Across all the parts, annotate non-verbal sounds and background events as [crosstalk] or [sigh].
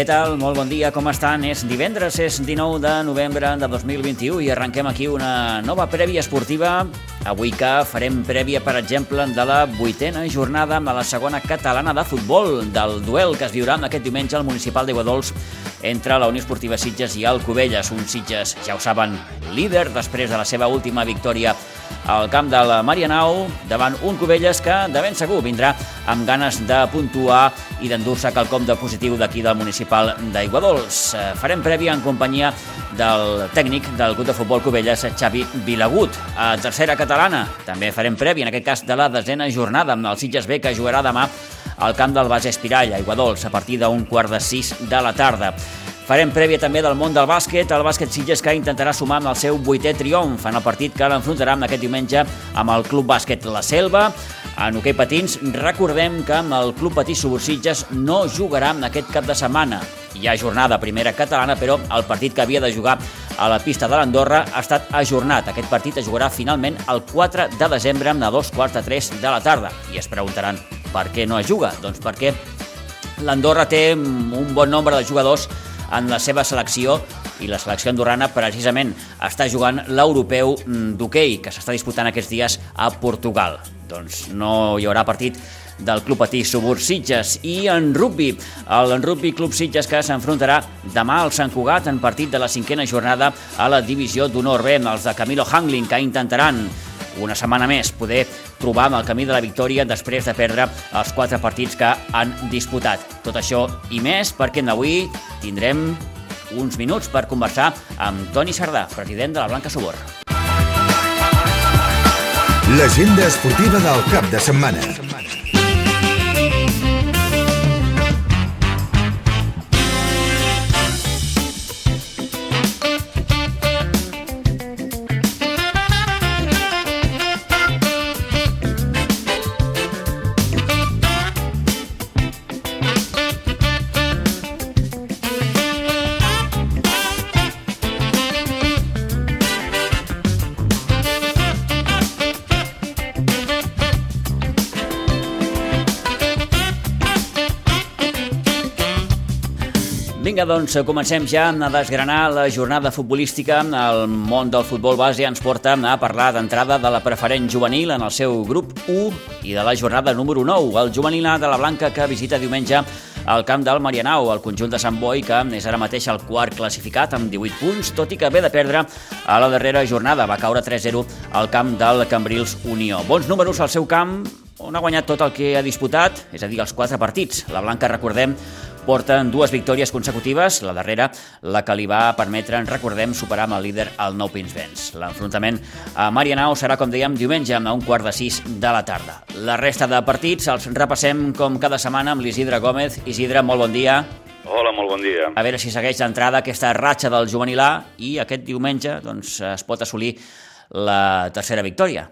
Què tal? Molt bon dia, com estan? És divendres, és 19 de novembre de 2021 i arrenquem aquí una nova prèvia esportiva. Avui que farem prèvia, per exemple, de la vuitena jornada de la segona catalana de futbol, del duel que es viurà aquest diumenge al municipal d'Iguadols entre la Unió Esportiva Sitges i el Cubelles. Un Sitges, ja ho saben, líder després de la seva última victòria al camp de la Marianau davant un Cubelles que de ben segur vindrà amb ganes de puntuar i d'endur-se quelcom de positiu d'aquí del municipal d'Aiguadols. Eh, farem prèvia en companyia del tècnic del grup de futbol Cubelles, Xavi Vilagut. A tercera catalana també farem prèvia, en aquest cas de la desena jornada, amb el Sitges B que jugarà demà al camp del Bas Espirall, a Iguadols, a partir d'un quart de sis de la tarda. Farem prèvia també del món del bàsquet, el bàsquet Sitges que intentarà sumar amb el seu vuitè triomf en el partit que l'enfrontarà aquest diumenge amb el Club Bàsquet La Selva. En hoquei patins, recordem que amb el Club Patí Subursitges no jugarà aquest cap de setmana. Hi ha jornada primera catalana, però el partit que havia de jugar a la pista de l'Andorra ha estat ajornat. Aquest partit es jugarà finalment el 4 de desembre a dos quarts de 3 de la tarda. I es preguntaran per què no es juga? Doncs perquè l'Andorra té un bon nombre de jugadors en la seva selecció i la selecció andorrana precisament està jugant l'europeu d'hoquei que s'està disputant aquests dies a Portugal. Doncs no hi haurà partit del Club Patí Subur Sitges i en rugby, el rugby Club Sitges que s'enfrontarà demà al Sant Cugat en partit de la cinquena jornada a la divisió d'honor B, els de Camilo Hangling que intentaran una setmana més poder trobar amb el camí de la victòria després de perdre els quatre partits que han disputat. Tot això i més perquè avui tindrem uns minuts per conversar amb Toni Sardà, president de la Blanca Sobor. L'agenda esportiva del cap de setmana. Doncs, comencem ja a desgranar la jornada futbolística. El món del futbol base ens porta a parlar d'entrada de la preferent juvenil en el seu grup 1 i de la jornada número 9, el juvenil A de la Blanca que visita diumenge al camp del Marianau, el conjunt de Sant Boi, que és ara mateix el quart classificat amb 18 punts, tot i que ve de perdre a la darrera jornada. Va caure 3-0 al camp del Cambrils Unió. Bons números al seu camp, on ha guanyat tot el que ha disputat, és a dir, els quatre partits. La Blanca, recordem, porten dues victòries consecutives, la darrera la que li va permetre, recordem, superar amb el líder el Nou Pinsbens. L'enfrontament a Marianao serà, com dèiem, diumenge a un quart de sis de la tarda. La resta de partits els repassem com cada setmana amb l'Isidre Gómez. Isidre, molt bon dia. Hola, molt bon dia. A veure si segueix d'entrada aquesta ratxa del juvenil A i aquest diumenge doncs, es pot assolir la tercera victòria.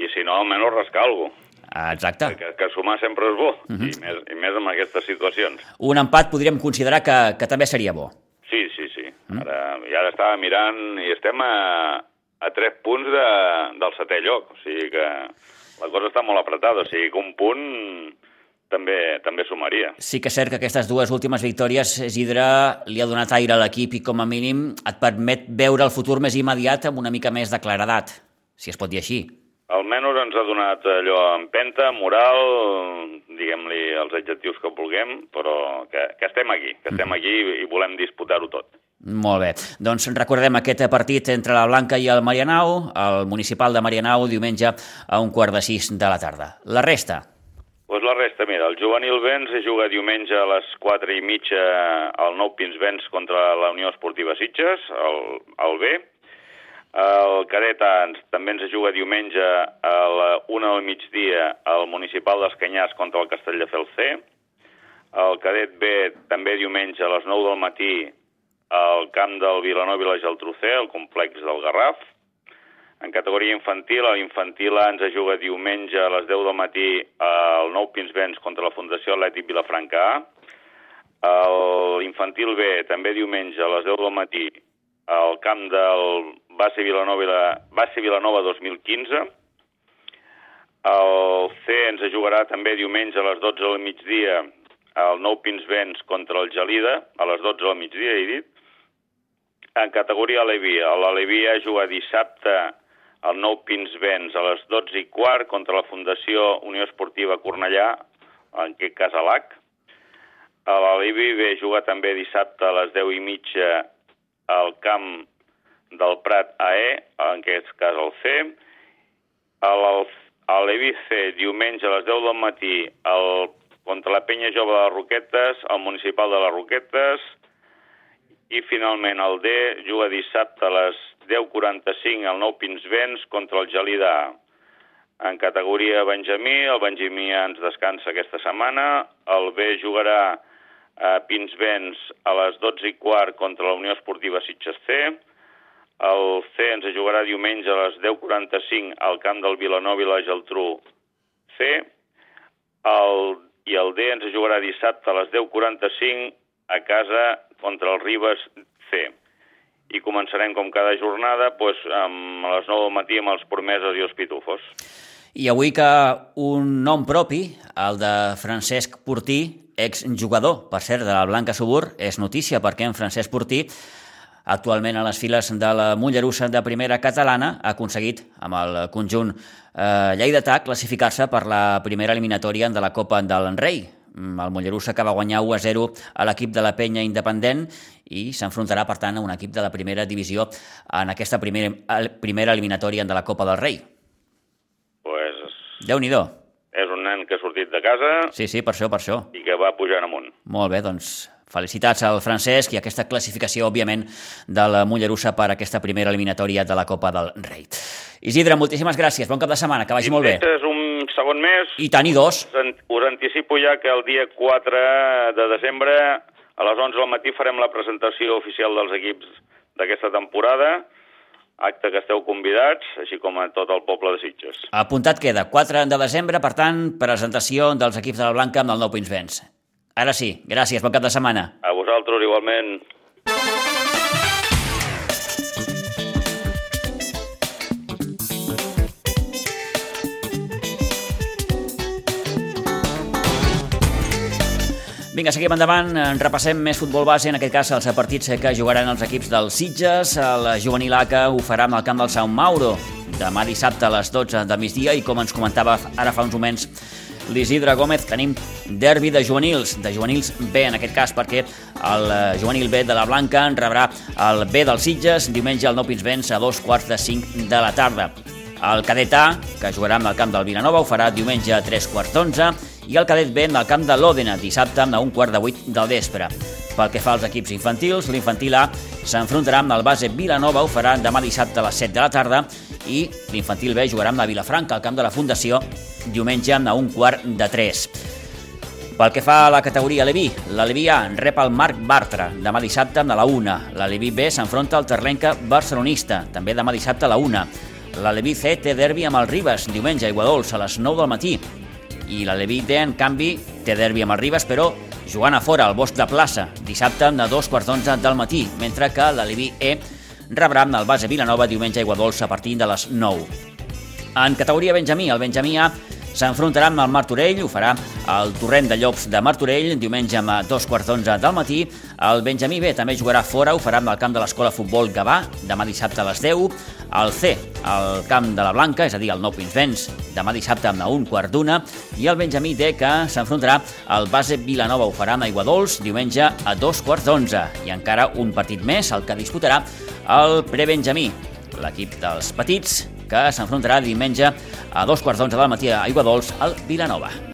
I si no, almenys rascar alguna. Exacte. Que, que sumar sempre és bo, uh -huh. I, més, i més en aquestes situacions. Un empat podríem considerar que, que també seria bo. Sí, sí, sí. Uh -huh. Ara ja estava mirant i estem a, a tres punts de, del setè lloc, o sigui que la cosa està molt apretada, o sigui que un punt també també sumaria. Sí que és cert que aquestes dues últimes victòries, Isidre, li ha donat aire a l'equip i com a mínim et permet veure el futur més immediat amb una mica més de claredat, si es pot dir així. Almenys ens ha donat allò empenta, moral, diguem-li els adjectius que vulguem, però que, que estem aquí, que estem aquí i volem disputar-ho tot. Molt bé. Doncs recordem aquest partit entre la Blanca i el Marianau, el municipal de Marianau, diumenge a un quart de sis de la tarda. La resta? Pues la resta, mira, el juvenil Vents es juga diumenge a les 4 i mitja al Nou Pins Vents contra la Unió Esportiva Sitges, el, el B, el cadet A també ens juga diumenge a la una del migdia al municipal d'Escanyars contra el Castelldefels C. El cadet B també diumenge a les 9 del matí al camp del Vilanova i la Geltrú C, al complex del Garraf. En categoria infantil, l'infantil ens juga diumenge a les 10 del matí al Nou Pinsbens contra la Fundació Atlètic Vilafranca A. L'infantil B també diumenge a les 10 del matí al camp del Base Vilanova, Base Vilanova 2015. El C ens jugarà també diumenge a les 12 del migdia el Nou Pinsbens contra el Gelida, a les 12 del migdia, he dit. En categoria Alevi, l'Alevi ha jugat dissabte el Nou Pinsbens a les 12 i quart contra la Fundació Unió Esportiva Cornellà, en aquest cas a l'AC. L'Alevi ve jugar també dissabte a les 10 i mitja al camp del Prat AE, en aquest cas el C. A l'Evi C, diumenge a les 10 del matí, el, contra la penya jove de les Roquetes, el municipal de les Roquetes, i finalment el D juga dissabte a les 10.45 al Nou Pinsbens contra el Gelida A. En categoria Benjamí, el Benjamí ens descansa aquesta setmana, el B jugarà a Pinsbens a les 12 i quart contra la Unió Esportiva Sitges C, el C ens jugarà diumenge a les 10.45 al camp del Vilanova i la Geltrú C, el, i el D ens jugarà dissabte a les 10.45 a casa contra el Ribes C i començarem com cada jornada doncs, amb a les 9 del matí amb els promeses i els pitufos. I avui que un nom propi, el de Francesc Portí, exjugador, per cert, de la Blanca Subur, és notícia perquè en Francesc Portí actualment a les files de la Mollerussa de primera catalana, ha aconseguit, amb el conjunt eh, lleidatà, classificar-se per la primera eliminatòria de la Copa del Rei. Mm, el Mollerussa que va guanyar 1 a 0 a l'equip de la penya independent i s'enfrontarà, per tant, a un equip de la primera divisió en aquesta primera, primera eliminatòria de la Copa del Rei. Pues... Déu-n'hi-do. És un nen que ha sortit de casa... Sí, sí, per això, per això. I que va pujant amunt. Molt bé, doncs felicitats al Francesc i aquesta classificació, òbviament, de la Mollerussa per aquesta primera eliminatòria de la Copa del Rei. Isidre, moltíssimes gràcies, bon cap de setmana, que vagi I molt bé. és un segon mes. I tant, i dos. Us, us anticipo ja que el dia 4 de desembre a les 11 del matí farem la presentació oficial dels equips d'aquesta temporada, acte que esteu convidats, així com a tot el poble de Sitges. Apuntat queda, 4 de desembre, per tant, presentació dels equips de la Blanca amb el Nou Pinsbens. Ara sí, gràcies, bon cap de setmana. A vosaltres igualment. Vinga, seguim endavant, en repassem més futbol base, en aquest cas els partits que jugaran els equips del Sitges, el juvenil ACA ho farà amb el camp del Sant Mauro, demà dissabte a les 12 de migdia i com ens comentava ara fa uns moments l'Isidre Gómez, tenim derbi de juvenils, de juvenils B en aquest cas, perquè el juvenil B de la Blanca en rebrà el B dels Sitges diumenge al Nou Pinsbens a dos quarts de cinc de la tarda. El cadet A, que jugarà amb el camp del Vilanova, ho farà diumenge a tres quarts d'onze i el cadet B en el camp de l'Òdena, dissabte a un quart de vuit del vespre. Pel que fa als equips infantils, l'infantil A s'enfrontarà amb el base Vilanova, ho farà demà dissabte a les 7 de la tarda i l'infantil B jugarà amb la Vilafranca, al camp de la Fundació, diumenge a un quart de 3. Pel que fa a la categoria Leví, la Leví A rep el Marc Bartra demà dissabte a la 1. La Leví B s'enfronta al Terlenca barcelonista, també demà dissabte a la 1. La Leví C té derbi amb el Ribes, diumenge a Iguadols a les 9 del matí. I la Leví D, en canvi, té derbi amb el Ribes, però jugant a fora al Bosc de Plaça, dissabte a dos quarts d'onze del matí, mentre que la Leví E rebrà el base Vilanova diumenge a Iguadols a partir de les 9. En categoria Benjamí, el Benjamí A s'enfrontarà amb el Martorell, ho farà el Torrent de Llops de Martorell, diumenge a dos quarts d'onze del matí. El Benjamí B també jugarà fora, ho farà amb el camp de l'Escola Futbol Gavà, demà dissabte a les 10. El C, el camp de la Blanca, és a dir, el Nou Pinsbens, demà dissabte a un quart d'una. I el Benjamí D, que s'enfrontarà al base Vilanova, ho farà amb Aiguadols, diumenge a dos quarts d'onze. I encara un partit més, el que disputarà el Prebenjamí, l'equip dels petits, que s'enfrontarà diumenge a dos quarts d'onze del matí a Aiguadols al Vilanova.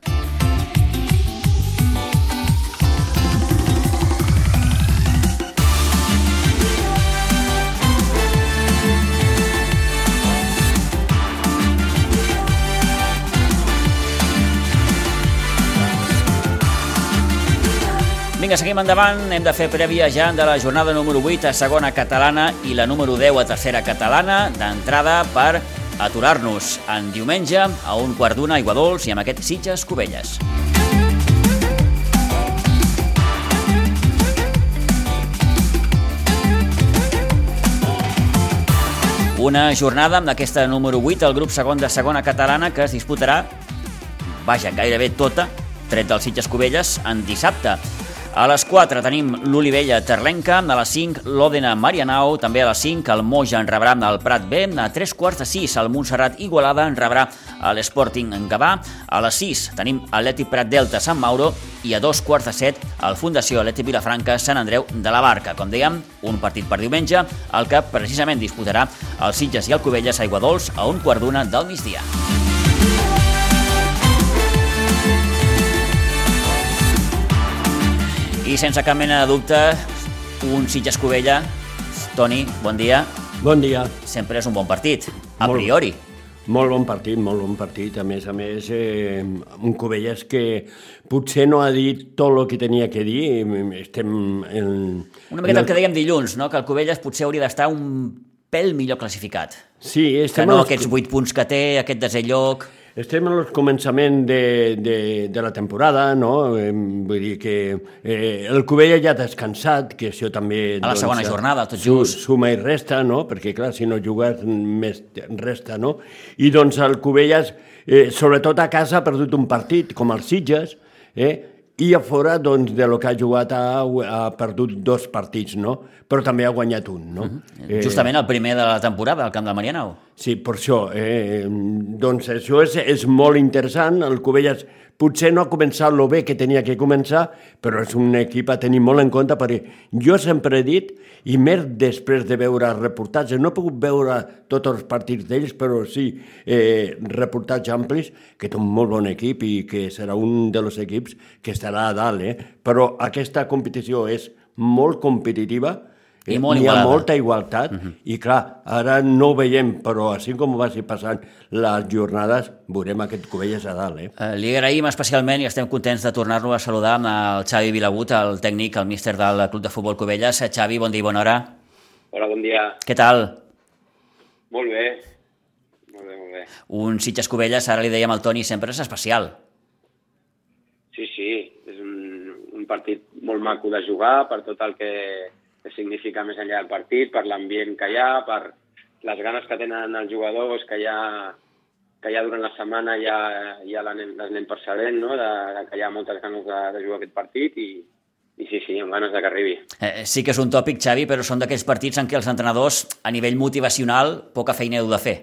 Vinga, seguim endavant. Hem de fer prèvia ja de la jornada número 8 a segona catalana i la número 10 a tercera catalana, d'entrada per aturar-nos en diumenge a un quart d'una a Iguadols i amb aquest Sitges Cubelles. Una jornada amb aquesta número 8 el grup segon de segona catalana que es disputarà, vaja, gairebé tota, tret del Sitges Cubelles, en dissabte. A les 4 tenim l'Olivella Terlenca, a les 5 l'Òdena Marianao, també a les 5 el Moja en rebrà el Prat B, a 3 quarts de 6 el Montserrat Igualada en rebrà l'Sporting en Gavà, a les 6 tenim Atleti Prat Delta Sant Mauro i a 2 quarts de 7 el Fundació Atleti Vilafranca Sant Andreu de la Barca. Com dèiem, un partit per diumenge, el que precisament disputarà el Sitges i el Cubelles Aigua Dols a un quart d'una del migdia. I sense cap mena de dubte, un Sitges Covella. Toni, bon dia. Bon dia. Sempre és un bon partit, a Molt. priori. Molt bon partit, molt bon partit. A més a més, eh, un Covelles que potser no ha dit tot el que tenia que dir. Estem en... Una miqueta el que dèiem dilluns, no? que el Covelles potser hauria d'estar un pèl millor classificat. Sí, Que estem, no en els- aquests 8 punts que té, aquest desè lloc... estem en el començament de, de, de la temporada, no? Vull dir que eh, el Covelles ja ha descansat, que això també... A la segona jornada, tot just. Suma i resta, no? Perquè, clar, si no jugues, més resta, no? I, doncs, el Covelles, eh, sobretot a casa, ha perdut un partit, com el Sitges, eh? I a fora, doncs, de lo que ha jugat ha, ha perdut dos partits, no? Però també ha guanyat un, no? Eh... Justament el primer de la temporada, al camp del Marianao. Sí, per això. Eh, doncs això és, és molt interessant. El Covelles potser no ha començat el bé que tenia que començar, però és un equip a tenir molt en compte perquè jo sempre he dit, i més després de veure reportatges, no he pogut veure tots els partits d'ells, però sí eh, reportatges amplis, que té un molt bon equip i que serà un dels equips que estarà a dalt. Eh? Però aquesta competició és molt competitiva, I molt N'hi ha molta igualtat i clar, ara no ho veiem, però així com vagi passant les jornades, veurem aquest Covelles a dalt, eh? Eh, li agraïm especialment i estem contents de tornar-lo a saludar amb el Xavi Vilagut, el tècnic, el míster del Club de Futbol Covelles. Eh, Xavi, bon dia i bona hora. Hola, bon dia. Què tal? Molt bé. Molt bé, molt bé. Un Sitges Covelles, ara li dèiem al Toni, sempre és especial. Sí, sí, és un, un partit molt maco de jugar per tot el que, que significa més enllà del partit, per l'ambient que hi ha, per les ganes que tenen els jugadors, que ja, que ja durant la setmana ja, ja les anem percebent, no? de, de que hi ha moltes ganes de, de jugar aquest partit i, i sí, sí, amb ganes de que arribi. Eh, sí que és un tòpic, Xavi, però són d'aquells partits en què els entrenadors, a nivell motivacional, poca feina heu de fer.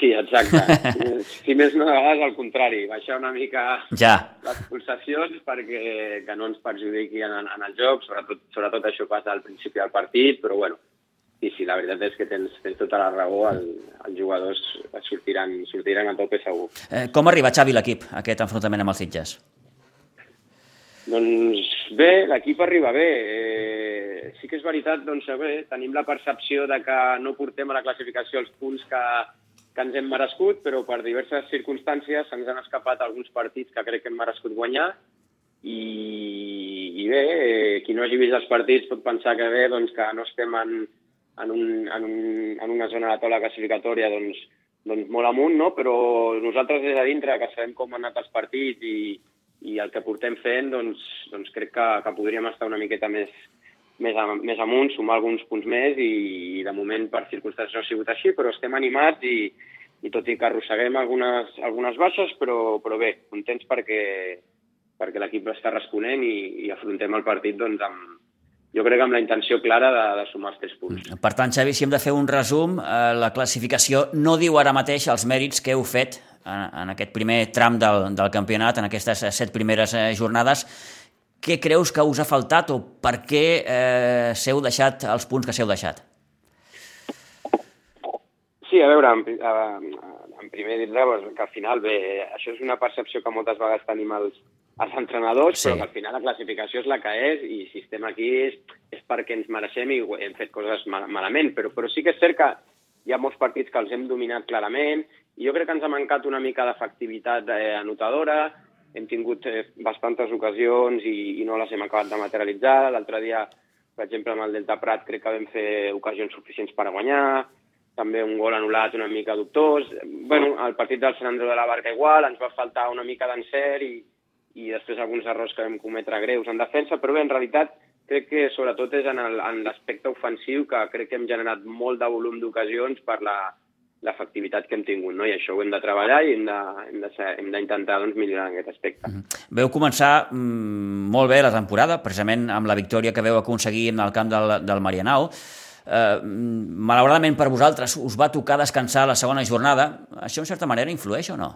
Sí, exacte. [laughs] si més no, a vegades al contrari, baixar una mica Ja. les pulsacions perquè que no ens perjudiqui en, en el joc, sobretot, sobretot això passa al principi del partit, però bueno, sí, sí, la veritat és que tens, tens tota la raó, el, els jugadors sortiran, sortiran a tope segur. Eh, com arriba, Xavi, l'equip, aquest enfrontament amb els Sitges? Doncs bé, l'equip arriba bé. Eh, sí que és veritat, doncs bé, tenim la percepció de que no portem a la classificació els punts que, que ens hem merescut, però per diverses circumstàncies se'ns han escapat alguns partits que crec que hem merescut guanyar i, i bé, eh, qui no hagi vist els partits pot pensar que bé, doncs que no estem en, en, un, en, un, en una zona de la taula classificatòria doncs, doncs molt amunt, no? però nosaltres des de dintre, que sabem com han anat els partits i, i el que portem fent, doncs, doncs crec que, que podríem estar una miqueta més, més, a, més amunt, sumar alguns punts més i, i de moment per circumstàncies no ha sigut així, però estem animats i, i tot i que arrosseguem algunes, algunes baixes, però, però bé, contents perquè, perquè l'equip està responent i, i afrontem el partit doncs, amb, jo crec que amb la intenció clara de, de sumar els tres punts. Per tant, Xavi, si hem de fer un resum, eh, la classificació no diu ara mateix els mèrits que heu fet en, en aquest primer tram del, del campionat, en aquestes set primeres eh, jornades. Què creus que us ha faltat o per què eh, s'heu deixat els punts que s'heu deixat? Sí, a veure, en, en primer dir doncs, que al final, bé, això és una percepció que moltes vegades tenim els, els entrenadors, Sí. però que al final la classificació és la que és i si estem aquí és, és perquè ens mereixem i hem fet coses mal, malament, però, però sí que és cert que hi ha molts partits que els hem dominat clarament i jo crec que ens ha mancat una mica d'efectivitat eh, anotadora, hem tingut eh, bastantes ocasions i, i no les hem acabat de materialitzar. L'altre dia, per exemple, amb el Delta Prat crec que vam fer ocasions suficients per guanyar, també un gol anul·lat una mica dubtós. bueno, el partit del Sant Andreu de la Barca igual, ens va faltar una mica d'encert i, i després alguns errors que vam cometre greus en defensa, però bé, en realitat crec que sobretot és en l'aspecte ofensiu que crec que hem generat molt de volum d'ocasions per la, l'efectivitat que hem tingut, no? i això ho hem de treballar i hem d'intentar doncs, millorar en aquest aspecte. Mm -hmm. Veu començar mm, molt bé la temporada, precisament amb la victòria que veu aconseguir en el camp del, del Marianao. Eh, malauradament per vosaltres us va tocar descansar la segona jornada. Això, en certa manera, influeix o no?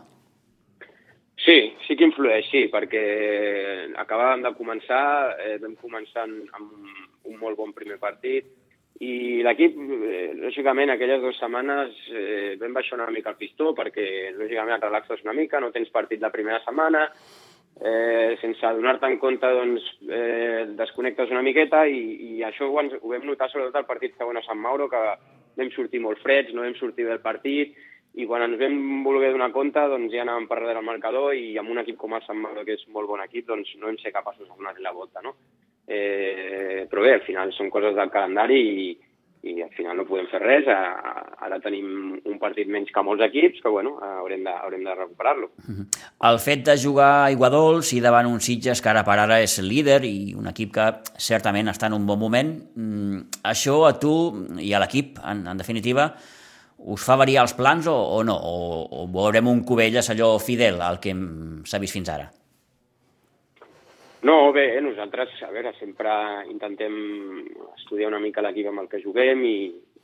Sí, sí que influeix, sí, perquè acabàvem de començar, eh, vam començar amb un molt bon primer partit, i l'equip, eh, lògicament, aquelles dues setmanes eh, vam baixar una mica el pistó perquè, lògicament, et relaxes una mica, no tens partit la primera setmana, eh, sense donar-te en compte, doncs, eh, desconnectes una miqueta i, i això ho, ens, ho vam notar sobretot al partit següent a Sant Mauro, que vam sortir molt freds, no vam sortir del partit, i quan ens vam voler donar compte, doncs ja anàvem per darrere el marcador i amb un equip com el Sant Mauro, que és molt bon equip, doncs no vam ser capaços de donar la volta, no? Eh, però bé, al final són coses del calendari i, i al final no podem fer res. Ara tenim un partit menys que molts equips, que bueno, haurem de, haurem de recuperar-lo. El fet de jugar a Iguadols i davant un Sitges que ara per ara és líder i un equip que certament està en un bon moment, mm, això a tu i a l'equip, en, en definitiva, us fa variar els plans o, o no? O, o veurem un Cubelles allò fidel al que s'ha vist fins ara? No, bé, nosaltres, a veure, sempre intentem estudiar una mica l'equip amb el que juguem i,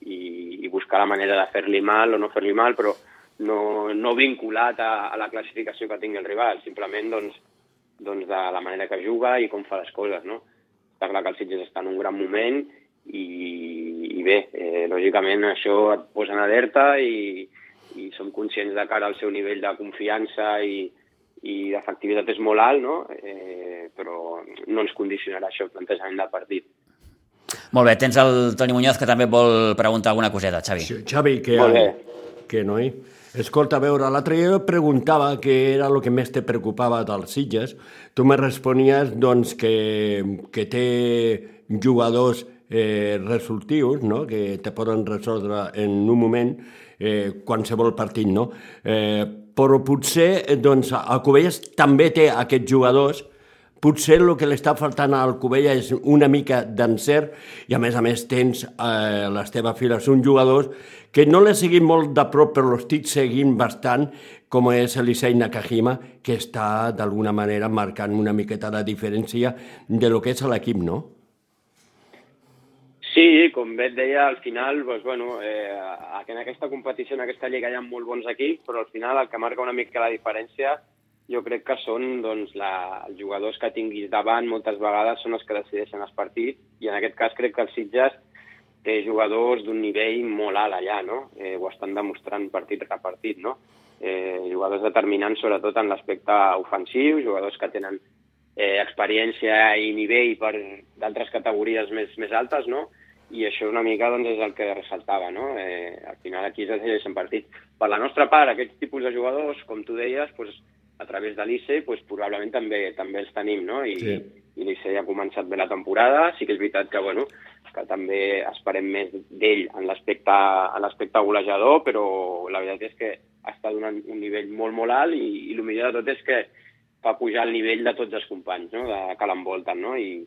i, i buscar la manera de fer-li mal o no fer-li mal, però no, no vinculat a, a la classificació que tingui el rival, simplement doncs, doncs de la manera que juga i com fa les coses, no? Està clar que el Sitges està en un gran moment i, i bé, eh, lògicament això et posa en alerta i, i som conscients de cara al seu nivell de confiança i, i l'efectivitat és molt alt, no? eh, però no ens condicionarà això el plantejament del partit. Molt bé, tens el Toni Muñoz que també vol preguntar alguna coseta, Xavi. Sí, Xavi, que, Molt bé. que no hi... Escolta, a veure, l'altre dia preguntava què era el que més te preocupava dels Sitges. Tu me responies doncs, que, que té jugadors eh, resultius, no? que te poden resoldre en un moment eh, qualsevol partit, no? Eh, però potser doncs, el Covelles també té aquests jugadors potser el que li està faltant al Covella és una mica d'encert i a més a més tens eh, les teves files un jugadors que no l'he seguit molt de prop però l'estic seguint bastant com és Elisei Nakajima que està d'alguna manera marcant una miqueta la diferència de lo que és l'equip, no? Sí, com bé et deia, al final, doncs, bueno, eh, en aquesta competició, en aquesta lliga hi ha molt bons equips, però al final el que marca una mica la diferència jo crec que són doncs, la, els jugadors que tinguis davant moltes vegades són els que decideixen els partits i en aquest cas crec que el Sitges té jugadors d'un nivell molt alt allà, no? Eh, ho estan demostrant partit a partit, no? Eh, jugadors determinants sobretot en l'aspecte ofensiu, jugadors que tenen eh, experiència i nivell per d'altres categories més, més altes, no? I això una mica doncs, és el que ressaltava, no? Eh, al final aquí es decideixen partits. Per la nostra part, aquests tipus de jugadors, com tu deies, doncs, a través de l'ICE pues, probablement també també els tenim, no? I, sí. i l'ICE ja ha començat bé la temporada, sí que és veritat que, bueno, que també esperem més d'ell en l'aspecte golejador, però la veritat és que està donant un nivell molt, molt alt i, i el millor de tot és que fa pujar el nivell de tots els companys no? de, que l'envolten, no? I,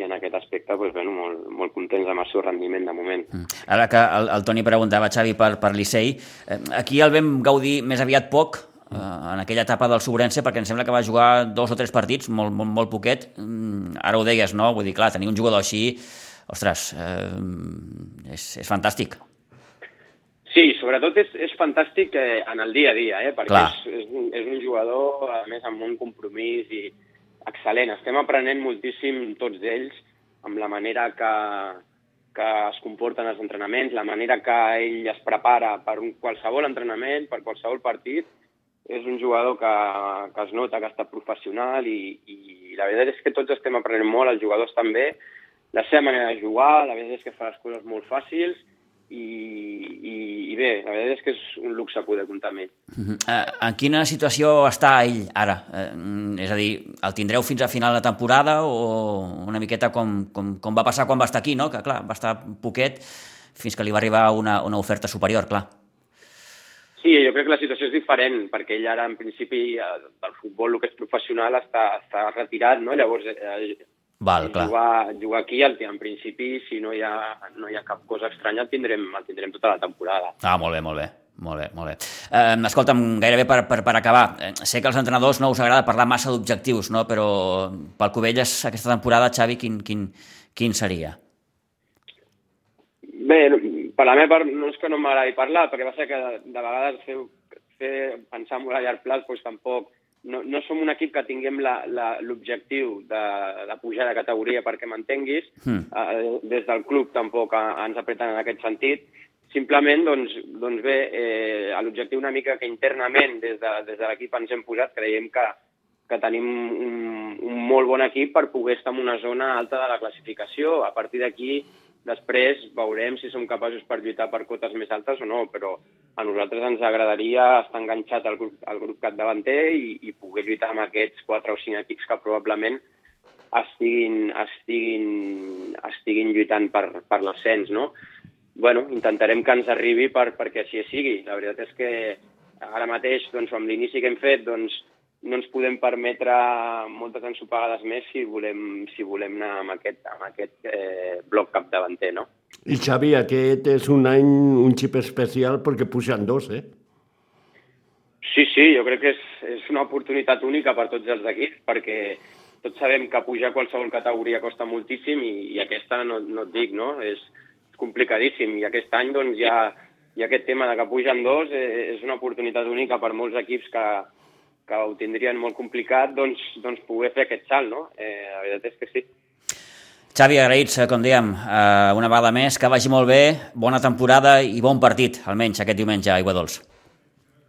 i en aquest aspecte doncs, bueno, molt, molt contents amb el seu rendiment de moment. Mm. Ara que el, el Toni preguntava, Xavi, per, per Licei, eh, aquí el vam gaudir més aviat poc, eh, en aquella etapa del Sobrense, perquè em sembla que va jugar dos o tres partits, molt, molt, molt poquet. Mm, ara ho deies, no? Vull dir, clar, tenir un jugador així, ostres, eh, és, és fantàstic. Sí, sobretot és, és fantàstic eh, en el dia a dia, eh, perquè és, és, un, és un jugador, a més, amb un compromís i excel·lent. Estem aprenent moltíssim tots ells amb la manera que, que es comporten els entrenaments, la manera que ell es prepara per un qualsevol entrenament, per qualsevol partit. És un jugador que, que es nota que està professional i, i la veritat és que tots estem aprenent molt, els jugadors també, la seva manera de jugar, la veritat és que fa les coses molt fàcils i, i, i bé, la veritat és que és un luxe poder comptar amb ell. Uh -huh. uh, en quina situació està ell ara? Uh, és a dir, el tindreu fins a final de temporada o una miqueta com, com, com va passar quan va estar aquí, no? que clar, va estar poquet fins que li va arribar una, una oferta superior, clar. Sí, jo crec que la situació és diferent, perquè ell ara, en principi, del futbol, el que és professional, està, està retirat, no? Llavors, eh, Val, clar. Jugar, jugar aquí, el, en principi, si no hi, ha, no hi ha cap cosa estranya, el tindrem, el tindrem tota la temporada. Ah, molt bé, molt bé. Molt bé, molt bé. Eh, escolta'm, gairebé per, per, per acabar, eh, sé que als entrenadors no us agrada parlar massa d'objectius, no? però pel Covelles aquesta temporada, Xavi, quin, quin, quin seria? Bé, per la meva part no és que no m'agradi parlar, perquè va ser que de, de vegades fer, fer pensar molt a llarg plat doncs tampoc no, no som un equip que tinguem l'objectiu de, de pujar de categoria perquè m'entenguis. Mm. Eh, des del club tampoc ens apreten en aquest sentit. Simplement, doncs, doncs bé, eh, l'objectiu una mica que internament des de, des de l'equip ens hem posat, creiem que, que tenim un, un molt bon equip per poder estar en una zona alta de la classificació. A partir d'aquí Després veurem si som capaços per lluitar per cotes més altes o no, però a nosaltres ens agradaria estar enganxat al grup, al grup capdavanter i, i poder lluitar amb aquests quatre o cinc equips que probablement estiguin, estiguin, estiguin lluitant per, per l'ascens, no? bueno, intentarem que ens arribi per, perquè així sigui. La veritat és que ara mateix, doncs, amb l'inici que hem fet, doncs, no ens podem permetre moltes ensopegades més si volem, si volem anar amb aquest, amb aquest eh, bloc capdavanter, no? I Xavi, aquest és un any, un xip especial perquè pugen dos, eh? Sí, sí, jo crec que és, és una oportunitat única per tots els equips, perquè tots sabem que pujar qualsevol categoria costa moltíssim i, i aquesta no, no et dic, no? És, és complicadíssim i aquest any doncs, hi ha aquest tema de que pugen dos, eh, és una oportunitat única per molts equips que, que ho tindrien molt complicat, doncs, doncs poder fer aquest salt, no? Eh, la veritat és que sí. Xavi, agraïts, eh, com dèiem, eh, una vegada més, que vagi molt bé, bona temporada i bon partit, almenys aquest diumenge a Aigua Dols.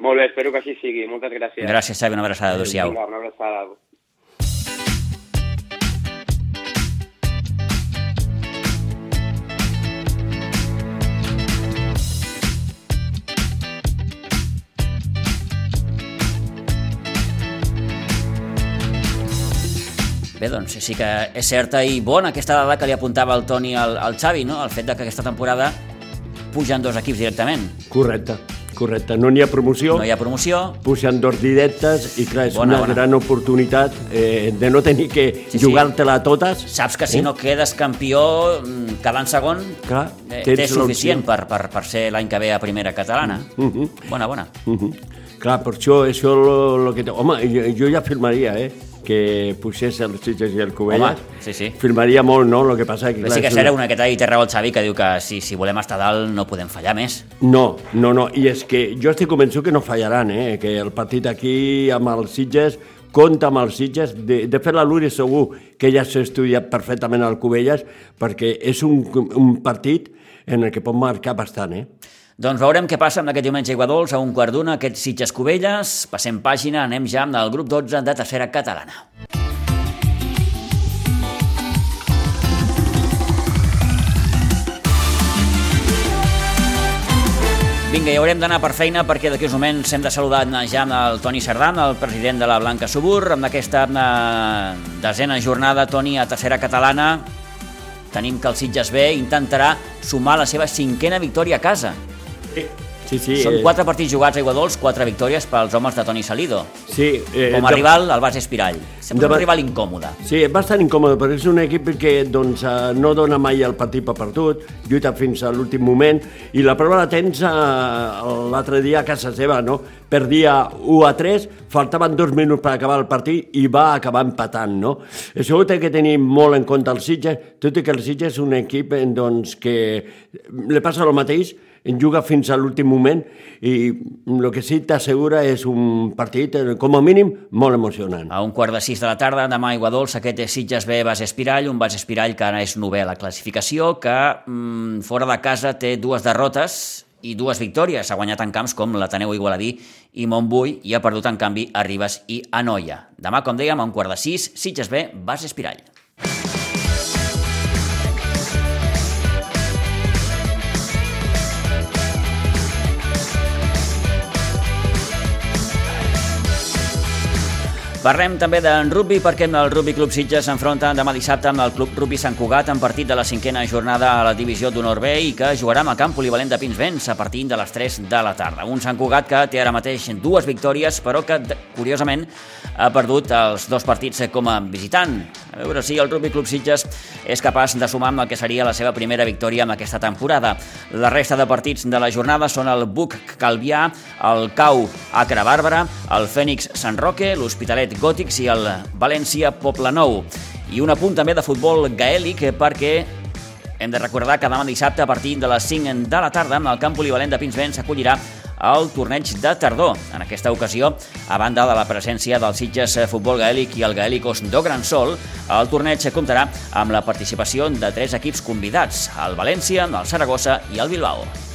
Molt bé, espero que així sigui. Moltes gràcies. Gràcies, Xavi, una abraçada. Adéu-siau. Una abraçada. Bé, doncs sí que és certa i bona aquesta dada que li apuntava el Toni al, al Xavi, no? el fet de que aquesta temporada pugen dos equips directament. Correcte, correcte. No n'hi ha promoció. No hi ha promoció. Pugen dos directes i clar, és bona, una bona. gran oportunitat eh, de no tenir que sí, jugar-te-la totes. Saps que si eh? no quedes campió mm, quedant segon, clar, eh, té suficient per, per, per ser l'any que ve a primera catalana. Mhm. -huh. Bona, bona. Mhm. -huh. Clar, per això, això lo, lo que... Home, jo, jo ja firmaria, eh? Que pugés el Sitges i el Covelles, Home, sí, sí. firmaria molt, no?, el que passa... Que, clar, sí que serà una que i té raó el Xavi, que diu que si, si volem estar dalt no podem fallar més. No, no, no, i és que jo estic convençut que no fallaran, eh?, que el partit aquí amb els Sitges compta amb els Sitges. De, de fet, la Luri segur que ja s'ha estudiat perfectament al Covelles, perquè és un, un partit en el que pot marcar bastant, eh? Doncs veurem què passa amb aquest diumenge Iguadols a un quart d'una, aquests Sitges Covelles. Passem pàgina, anem ja amb el grup 12 de tercera catalana. Vinga, i haurem d'anar per feina perquè d'aquí uns moments hem de saludar ja el Toni Sardán, el president de la Blanca Subur, amb aquesta eh, desena jornada, Toni, a tercera catalana. Tenim que el Sitges B intentarà sumar la seva cinquena victòria a casa. Sí, sí. Són eh... quatre partits jugats a Iguadols, quatre victòries pels homes de Toni Salido. Sí. Eh, Com a de... rival, el Bas Espirall. Sempre de... un rival incòmode. Sí, és bastant incòmode, però és un equip que doncs, eh, no dona mai el partit per perdut, lluita fins a l'últim moment, i la prova la tens eh, l'altre dia a casa seva, no? Perdia 1 a 3, faltaven dos minuts per acabar el partit i va acabar empatant, no? Això ho té que tenir molt en compte el Sitges, tot i que el Sitges és un equip doncs, que li passa el mateix, en juga fins a l'últim moment i el que sí t'assegura és un partit, eh, com a mínim, molt emocionant. A un quart de sis de la tarda, demà a Iguadols, aquest és Sitges B, Bas Espirall, un Bas Espirall que ara és novè a la classificació, que mm, fora de casa té dues derrotes i dues victòries. Ha guanyat en camps com l'Ateneu Igualadí i Montbui i ha perdut en canvi a Ribes i a Noia. Demà, com dèiem, a un quart de sis, Sitges B, Bas Espirall. Parlem també d'en rugby perquè el Rugby Club Sitges s'enfronta demà dissabte amb el Club Rugby Sant Cugat en partit de la cinquena jornada a la divisió d'honor B i que jugarà amb el camp polivalent de Pinsbens a partir de les 3 de la tarda. Un Sant Cugat que té ara mateix dues victòries però que, curiosament, ha perdut els dos partits com a visitant. A veure si el Rugby Club Sitges és capaç de sumar amb el que seria la seva primera victòria en aquesta temporada. La resta de partits de la jornada són el Buc Calvià, el Cau Acre Bàrbara, el Fènix Sant Roque, l'Hospitalet Gòtics i el València Poblenou. I un apunt també de futbol gaèlic perquè hem de recordar que demà dissabte a partir de les 5 de la tarda el camp polivalent de Pinsbens s'acollirà el torneig de tardor. En aquesta ocasió, a banda de la presència del Sitges Futbol Gaèlic i el Gaèlicos do Gran Sol, el torneig comptarà amb la participació de tres equips convidats, el València, el Saragossa i el Bilbao.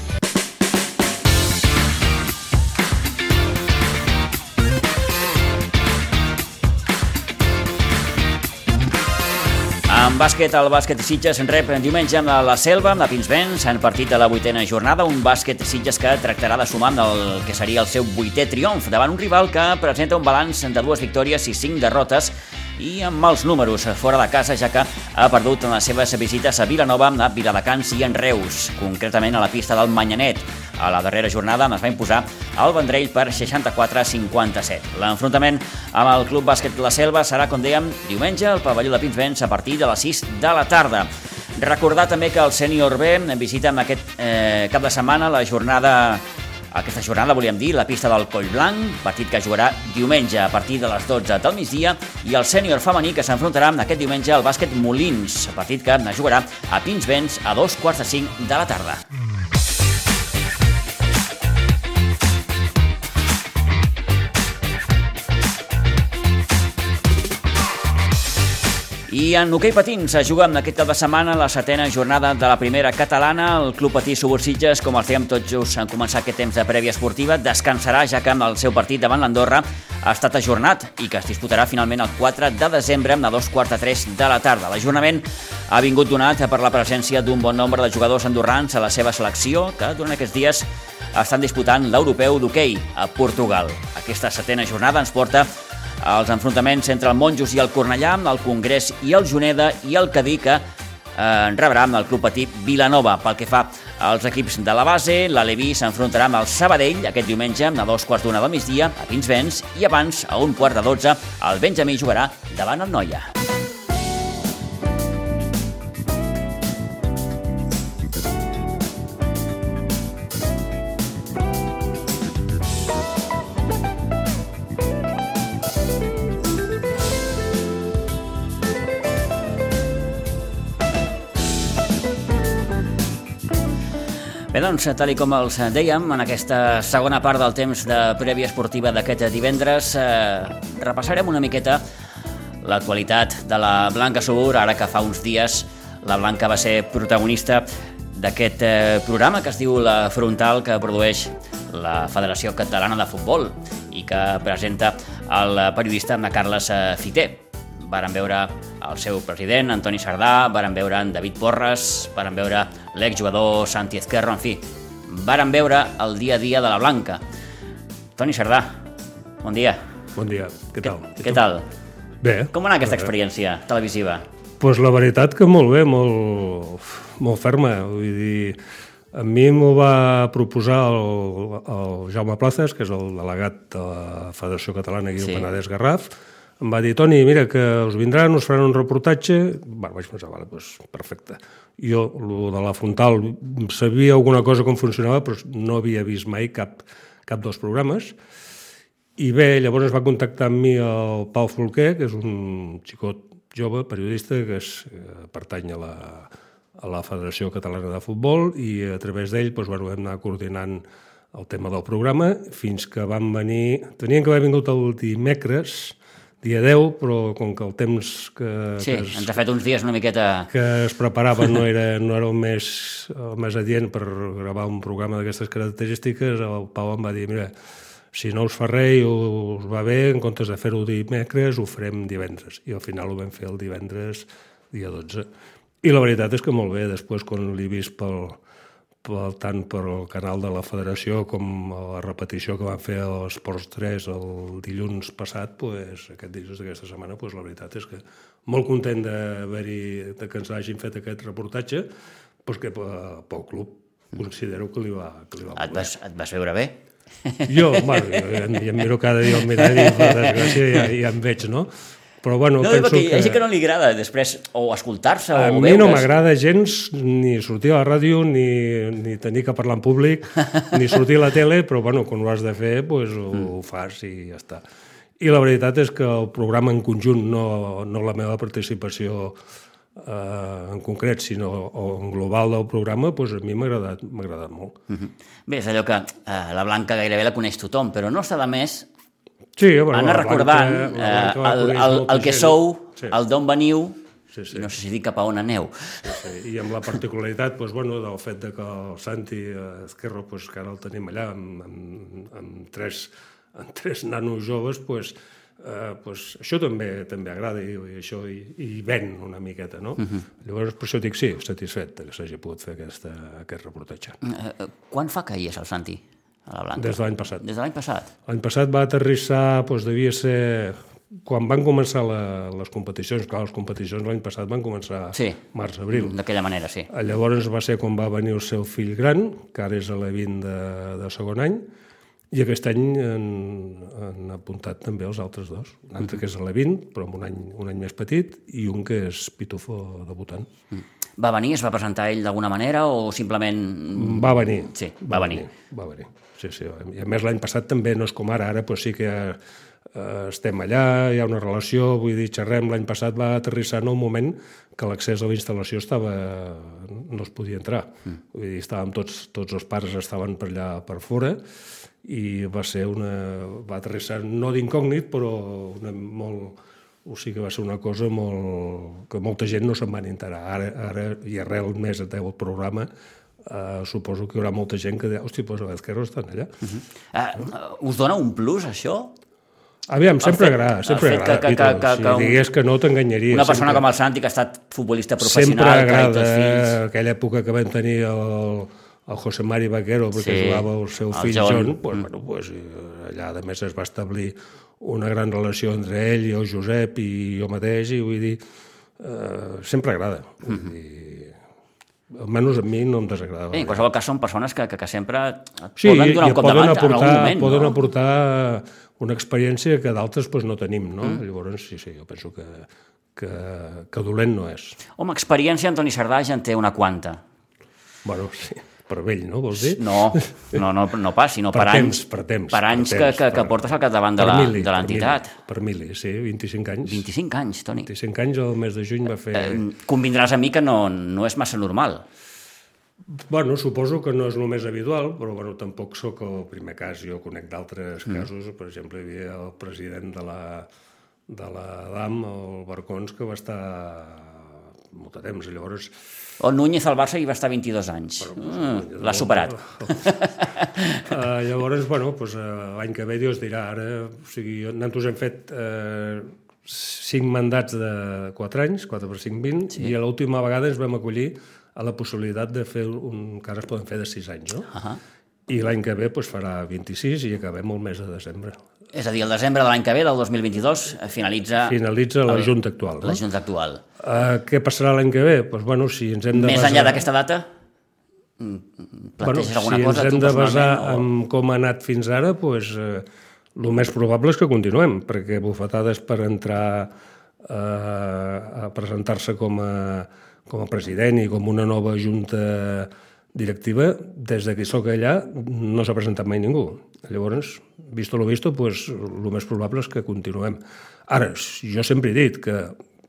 Bàsquet, el bàsquet Sitges rep diumenge amb la Selva, amb la Pinsbens, en partit de la vuitena jornada, un bàsquet Sitges que tractarà de sumar amb el que seria el seu vuitè triomf davant un rival que presenta un balanç de dues victòries i cinc derrotes i amb mals números fora de casa, ja que ha perdut en les seves visites a Vilanova, a Viladecans i en Reus, concretament a la pista del Manyanet. A la darrera jornada es va imposar el Vendrell per 64 57. L'enfrontament amb el Club Bàsquet La Selva serà, com dèiem, diumenge al pavelló de Pinsbens a partir de les 6 de la tarda. Recordar també que el Sènior B visita en aquest eh, cap de setmana la jornada aquesta jornada, volíem dir, la pista del Coll Blanc, partit que jugarà diumenge a partir de les 12 del migdia, i el sènior femení que s'enfrontarà aquest diumenge al bàsquet Molins, partit que jugarà a Pinsbens a dos quarts de cinc de la tarda. I en hoquei patins es juga aquest cap de setmana la setena jornada de la primera catalana. El Club Patí Subursitges, com el fèiem tots just en començar aquest temps de prèvia esportiva, descansarà ja que el seu partit davant l'Andorra ha estat ajornat i que es disputarà finalment el 4 de desembre a dos quarts de tres de la tarda. L'ajornament ha vingut donat per la presència d'un bon nombre de jugadors andorrans a la seva selecció que durant aquests dies estan disputant l'europeu d'hoquei a Portugal. Aquesta setena jornada ens porta els enfrontaments entre el Monjos i el Cornellà, el Congrés i el Juneda i el Cadí que eh, rebrà amb el Club Petit Vilanova. Pel que fa als equips de la base, l'Aleví s'enfrontarà amb el Sabadell aquest diumenge a dos quarts d'una del migdia a Pinsbens i abans, a un quart de dotze, el Benjamí jugarà davant el Noia. Doncs, tal com els dèiem, en aquesta segona part del temps de prèvia esportiva d'aquest divendres, eh, repassarem una miqueta l'actualitat de la Blanca Subur, ara que fa uns dies la Blanca va ser protagonista d'aquest eh, programa que es diu La Frontal, que produeix la Federació Catalana de Futbol i que presenta el periodista Carles eh, Fiter varen veure el seu president, Antoni Sardà, varen veure en David Porres, varen veure l'exjugador Santi Ezquerro, en fi, varen veure el dia a dia de la Blanca. Toni Sardà, bon dia. Bon dia, què tal? Què, què tal? Bé. Com va anar aquesta experiència televisiva? Doncs pues la veritat que molt bé, molt, molt ferma. Vull dir, a mi m'ho va proposar el, el Jaume Plazas, que és el delegat de la Federació Catalana aquí sí. del Penedès Garraf, em va dir, Toni, mira, que us vindran, us faran un reportatge... Bueno, vaig pensar, vale, doncs, perfecte. Jo, el de la frontal, sabia alguna cosa com funcionava, però no havia vist mai cap, cap dels programes. I bé, llavors es va contactar amb mi el Pau Folquer, que és un xicot jove, periodista, que es, eh, pertany a la, a la Federació Catalana de Futbol, i a través d'ell doncs, bueno, vam anar coordinant el tema del programa, fins que van venir... Tenien que haver vingut el dimecres, dia 10, però com que el temps que... Sí, que es, ens ha fet uns dies una miqueta... Que es preparava no era, no era el, més, el més adient per gravar un programa d'aquestes característiques, el Pau em va dir, mira, si no us fa res i us va bé, en comptes de fer-ho dimecres, ho farem divendres. I al final ho vam fer el divendres, dia 12. I la veritat és que molt bé, després quan l'he vist pel, pel, tant per al canal de la federació com a la repetició que van fer a l'Esports 3 el dilluns passat, pues, aquest dilluns d'aquesta setmana, pues, la veritat és que molt content d'haver-hi, de que ens hagin fet aquest reportatge, pues, que pel club considero que li va, que li va et vas, et vas veure bé? Jo, bueno, jo, jo, jo em miro cada dia al mirall i per desgràcia ja, ja em veig, no? Però bueno, No, penso perquè hi ha que... gent que no li agrada després o escoltar-se A o mi no veure's. m'agrada gens ni sortir a la ràdio, ni, ni tenir que parlar en públic, [laughs] ni sortir a la tele, però bueno, quan ho has de fer, pues, ho, Mm. ho fas i ja està. I la veritat és que el programa en conjunt, no, no la meva participació eh, en concret, sinó o en global del programa, pues, a mi m'ha agradat, agradat molt. Mhm. Bé, és allò que eh, la Blanca gairebé la coneix tothom, però no està de més Sí, bueno, anar recordant Blanca eh, el, el, molta el que sou, Sí. el d'on veniu, Sí, sí. i no sé si dic cap a on aneu. Sí, I amb la particularitat doncs, bueno, del fet de que el Santi Esquerro, doncs, que ara el tenim allà amb, amb, amb, tres, amb tres nanos joves, doncs, eh, doncs, això també també agrada i, i això i, i ven una miqueta, no? Uh -huh. Llavors, per això dic sí, satisfet que s'hagi pogut fer aquesta, aquest reportatge. Eh, quan fa que hi és el Santi, a la Blanca? Des de l'any passat. Des de l'any passat. L'any passat va aterrissar, doncs devia ser... Quan van començar la, les competicions, clar, les competicions l'any passat van començar Sí. març-abril. D'aquella manera, sí. Eh, Llavors va ser quan va venir el seu fill gran, que ara és a l'E20 de, de segon any, i aquest any han, han apuntat també els altres dos. Un altre que és a l'E20, però amb un any, un any més petit, i un que és pitufo debutant. Va venir, es va presentar ell d'alguna manera o simplement... Va venir. Sí, va venir. Va venir, sí, sí. I a més l'any passat també no és com ara, ara doncs sí que eh, estem allà, hi ha una relació, vull dir, xerrem, l'any passat va aterrissar en un moment que l'accés a la instal·lació estava... no es podia entrar. Mm. Vull dir, estàvem tots, tots els pares estaven per allà per fora i va ser una... va aterrissar no d'incògnit, però una, molt, o sigui que va ser una cosa molt... que molta gent no se'n van enterar. Ara, ara i arrel més del programa, eh, suposo que hi haurà molta gent que dirà, hòstia, doncs a l'Esquerra estan allà. Uh -huh. Eh, us dona un plus, això? Aviam, sempre fet- agrada, sempre fet que- agrada. que- Pitu. que- que- si que un- digués que no t'enganyaria. Una persona sempre, com el Santi, que ha estat futbolista Sempre professional, que els agrada fills... aquella època que vam tenir el, el José Mari Vaquero, perquè Sí, jugava el seu el fill John. John, pues, bueno, pues, eh, allà a més es va establir una gran relació entre ell i el Josep i jo mateix, i vull dir, eh, sempre agrada. Vull dir, almenys a mi no em desagrada. Bé, en qualsevol cas són persones que, que, que sempre Sí, poden donar un cop poden de manta en aportar, algun moment, poden no? aportar una experiència que d'altres pues, no tenim, no? Mm. Llavors, sí, sí, jo penso que, que, que dolent no és. Home, experiència, Antoni Sardà ja en té una quanta. Bueno, sí, per vell, no, vols dir? No, no, no, no pas, sinó per, Per temps, anys, per temps, per per anys temps, que, que, que per- portes al capdavant de Per la- mili, de l'entitat. Per mili, sí, 25 anys. 25 anys, Toni. 25 anys, el mes de juny va fer... Eh, convindràs amb mi que no, no és massa normal. Bueno, suposo que no és el més habitual, però bueno, tampoc sóc el primer cas. Jo conec d'altres mm. casos, per exemple, hi havia el president de la, de la DAM, el Barcons, que va estar molt de temps. Llavors, O Núñez al Barça hi va estar 22 anys. Mm, L'ha superat. Uh, [laughs] llavors, bueno, pues, uh, l'any que ve Dios dirà, ara, o sigui, nosaltres hem fet uh, mandats de 4 anys, 4 per 5, 20, sí. i a l'última vegada ens vam acollir a la possibilitat de fer un que ara es poden fer de 6 anys, no? Uh -huh. I l'any que ve pues, farà 26 i acabem el mes de desembre. És a dir, el desembre de l'any que ve, del 2022, eh, finalitza Finalitza la Junta actual. la No? Junta actual. Uh, què passarà l'any que ve? Pues, bueno, si ens hem de Més basar... enllà d'aquesta data, mm, bueno, planteges si alguna ens cosa hem tu de basar? O... en com ha anat fins ara, pues, eh, el més probable és que continuem, perquè bufetades per entrar eh, a presentar-se com a, com a president i com una nova junta directiva, des de que sóc allà no s'ha presentat mai ningú. Llavors, visto lo visto, pues, el més probable és que continuem. Ara, jo sempre he dit que...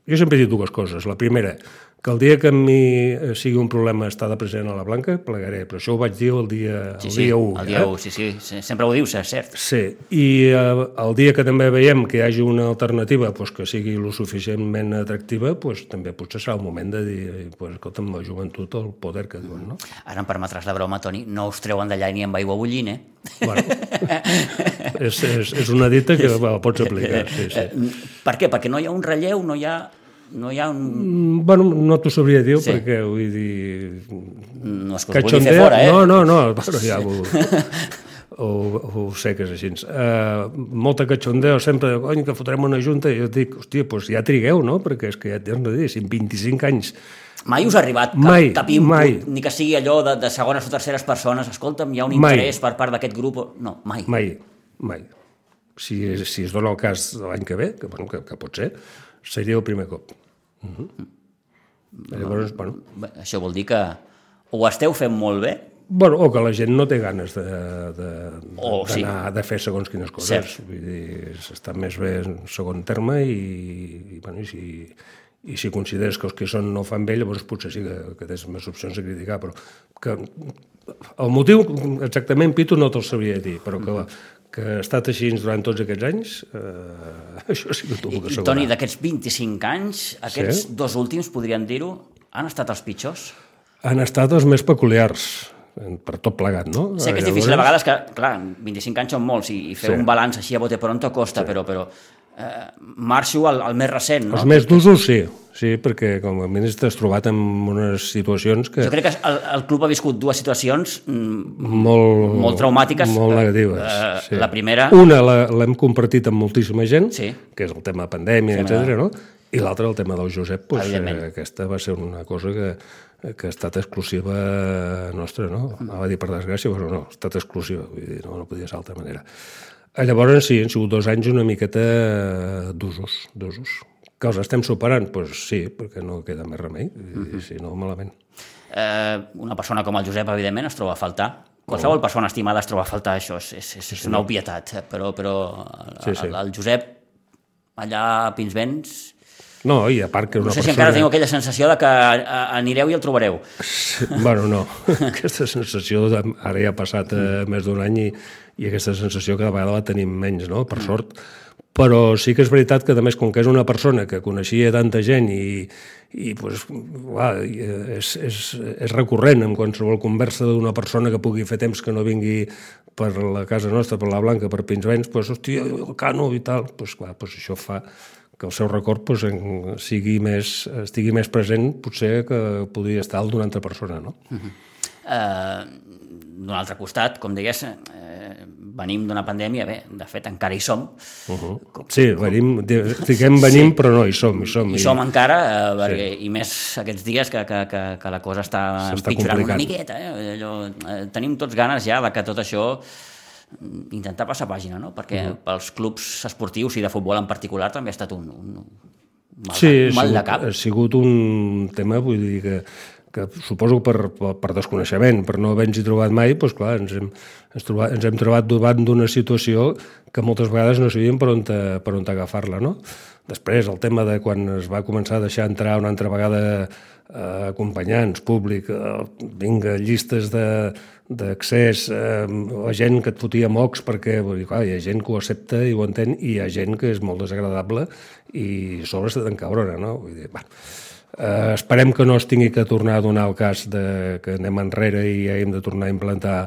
Jo sempre he dit dues coses. La primera, que el dia que a mi eh, sigui un problema estar de present a la Blanca, plegaré. Però això ho vaig dir el dia, Sí, el sí, dia 1. el dia 1, sí, sí, sempre ho dius, és cert. Sí, i eh, el dia que també veiem que hi hagi una alternativa pues, que sigui lo suficientment atractiva, pues, també potser serà el moment de dir, pues, escolta'm, la joventut, el poder que diuen, no? Ara em permetràs la broma, Toni, no us treuen d'allà ni amb aigua bullint, eh? Bueno, és, és, és una dita que [laughs] la pots aplicar, sí, sí. Eh, Per què? Perquè no hi ha un relleu, no hi ha, no hi ha un... Mm, Bueno, no t'ho sabria dir, Sí. perquè vull dir... No és que us vulgui fer fora, eh? No, no, no, però ja ho, ho, ho sé que és així. Uh, molta cachondeo sempre, cony, que fotrem una junta, i jo dic, hòstia, doncs ja trigueu, no? Perquè és que ja t'has de dir, si en 25 anys... Mai us ha arribat cap, Mai, cap input, mai. ni que sigui allò de, de segones o terceres persones, escolta'm, hi ha un Mai. interès per part d'aquest grup... No, mai. Mai, mai. si, si es dona el cas de l'any que ve, que, bueno, que, que pot ser, seria el primer cop. Uh -huh. Llavors, bueno, Això vol dir que ho esteu fent molt bé, Bueno, o que la gent no té ganes de, de, O, sí. de fer segons quines coses. Cert. Vull dir, s'està més bé en segon terme i, i, bueno, i, si, i si consideres que els que són no fan bé, llavors potser sí que, que tens més opcions de criticar, però que el motiu exactament, Pitu, no te'l sabria dir, però que, que ha estat així durant tots aquests anys, eh, [laughs] això sí que t'ho I, puc i assegurar. Toni, d'aquests 25 anys, aquests Sí. dos últims, podríem dir-ho, han estat els pitjors? Han estat els més peculiars, per tot plegat, no? Sé que és difícil a vegades, que, clar, 25 anys són molts i, i fer Sí. un balanç així a bote pronto costa, però, però eh, marxo al, al més recent, no? Els més d'usos, sí. Sí, perquè com a mínim t'has trobat en unes situacions que... Jo crec que el, el club ha viscut dues situacions mm, molt, molt traumàtiques. Molt Eh, negatives. eh, sí. la primera- Una la- l'hem compartit amb moltíssima gent, Sí. que és el tema pandèmia, Tema etc. no? I l'altra, el tema del Josep, pues, eh, aquesta va ser una cosa que, que ha estat exclusiva nostra, no? Anava a dir per desgràcia, però no, ha estat exclusiva, vull dir, no, no podia ser d'altra manera. Eh, Llavors, sí, han sigut dos anys una miqueta d'usos, d'usos. Que els estem superant? Doncs pues sí, perquè no queda més remei, i, si no, malament. eh, una persona com el Josep, evidentment, es troba a faltar. Qualsevol persona estimada es troba a faltar, això és, és, és, és una obvietat, eh, però, però el, Sí, sí. el, el Josep, allà a Pinsbens, No, i a part que no una sé si persona... encara teniu aquella sensació de que anireu i el trobareu. Bueno, no. [laughs] aquesta sensació de, ara ja ha passat eh, més d'un any i, i aquesta sensació cada vegada la tenim menys, no? per sort. Però sí que és veritat que, a més, com que és una persona que coneixia tanta gent i, i pues, va, és, és, és recurrent en qualsevol conversa d'una persona que pugui fer temps que no vingui per la casa nostra, per la Blanca, per Pinsbens, pues, hòstia, el cano i tal, pues, clar, pues, això fa que el seu record pues, en, sigui més, estigui més present potser que podria estar el d'una altra persona, no? Eh, D'un altre costat, com deies, eh, venim d'una pandèmia, bé, de fet encara hi som, Uh -huh. Sí, venim, fiquem venim, sí. però no, hi som, hi som. hi som encara, eh, perquè, i més aquests dies que, que, que, que la cosa està empitjorant una miqueta. Eh? Allò, eh, tenim tots ganes ja de que tot això mm, intentar passar pàgina, no? perquè Uh-huh. pels clubs esportius i de futbol en particular també ha estat un, un, mal, Sí, mal de cap. ha sigut un tema, vull dir que, que suposo per, per, per desconeixement, per no haver-nos-hi trobat mai, doncs clar, ens hem, ens, trobat, ens hem trobat davant d'una situació que moltes vegades no sabíem per on, per on agafar-la, no? Després, el tema de quan es va començar a deixar entrar una altra vegada eh, acompanyants, públic, eh, vinga, llistes d'accés, eh, la gent que et fotia mocs perquè dir, clar, hi ha gent que ho accepta i ho entén i hi ha gent que és molt desagradable i a sobre se t'encabrona, no? Vull dir, va, eh, esperem que no es tingui que tornar a donar el cas de que anem enrere i hem de tornar a implantar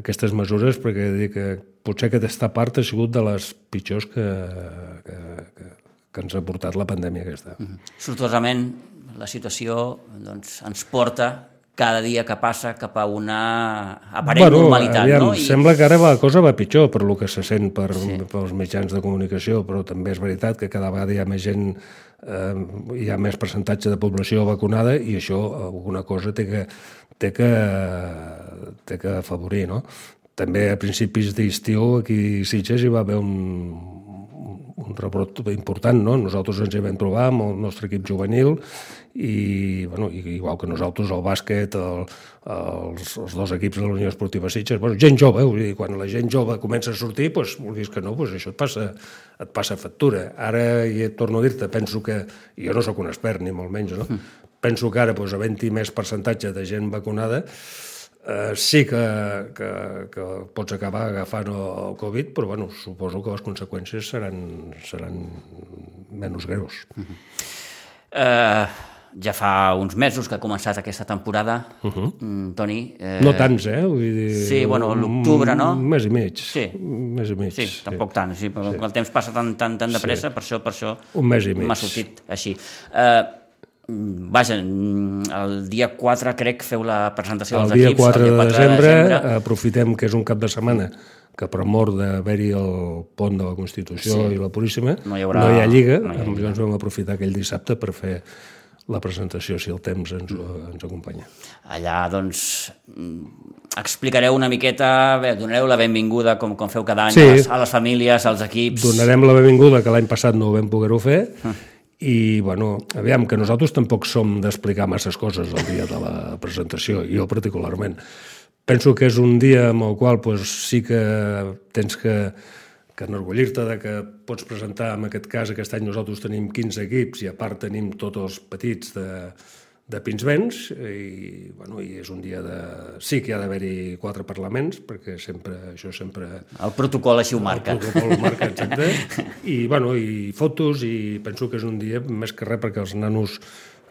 aquestes mesures perquè dic que potser aquesta part ha sigut de les pitjors que, que, que, que ens ha portat la pandèmia aquesta. Mm -hmm. Sortosament, la situació doncs, ens porta cada dia que passa cap a una aparent normalitat. aviam, no? Sembla que ara la cosa va pitjor per lo que se sent per, sí. pels mitjans de comunicació, però també és veritat que cada vegada hi ha més gent, eh, hi ha més percentatge de població vacunada i això alguna cosa té que, té que, té que afavorir, no? També a principis d'estiu aquí a Sitges hi va haver un, un rebrot important, no? Nosaltres ens hi vam trobar amb el nostre equip juvenil i, bueno, igual que nosaltres, el bàsquet, el, els, els dos equips de la Unió Esportiva Sitges, bueno, gent jove, eh? Vull dir, quan la gent jove comença a sortir, doncs, vulguis que no, doncs això et passa, et passa factura. Ara, i et torno a dir-te, penso que, jo no sóc un expert, ni molt menys, no? Penso que ara, doncs, havent-hi més percentatge de gent vacunada, eh, sí que, que, que pots acabar agafant el, Covid, però bueno, suposo que les conseqüències seran, seran menys greus. Eh, ja fa uns mesos que ha començat aquesta temporada, uh -huh. Toni. Eh, No tants, eh? Vull dir, Sí, bueno, l'octubre, no? Un mes i mig. Sí. Un mes i mig. Sí, tampoc tant, sí, però sí. el temps passa tan, tan, tan de pressa, per això, per això Un mes i mig. m'ha sortit així. Eh, vaja, el dia 4 crec feu la presentació El dels dia equips. 4 el de dia desembre, de desembre. aprofitem que és un cap de setmana que per mort d'haver-hi el pont de la Constitució Sí. i la Puríssima, No hi haurà- no hi ha Lliga, no hi ha llavors vam aprofitar aquell dissabte per fer la presentació, si el temps ens, ens acompanya. Allà, doncs, mm, explicareu una miqueta, bé, donareu la benvinguda, com, com feu cada any, Sí. a, les, a les famílies, als equips. Donarem la benvinguda, que l'any passat no ho vam poder-ho fer, i, bueno, aviam, que nosaltres tampoc som d'explicar masses coses el dia de la presentació, jo particularment. Penso que és un dia amb el qual pues, sí que tens que, que enorgullir-te de que pots presentar, en aquest cas, aquest any nosaltres tenim 15 equips i a part tenim tots els petits de, de Pinsbens i, bueno, i és un dia de... Sí que hi ha d'haver-hi quatre parlaments, perquè sempre, això sempre El protocol així ho marca. el protocol ho marca, exacte. [laughs] I, bueno, i fotos, i penso que és un dia més que res perquè els nanos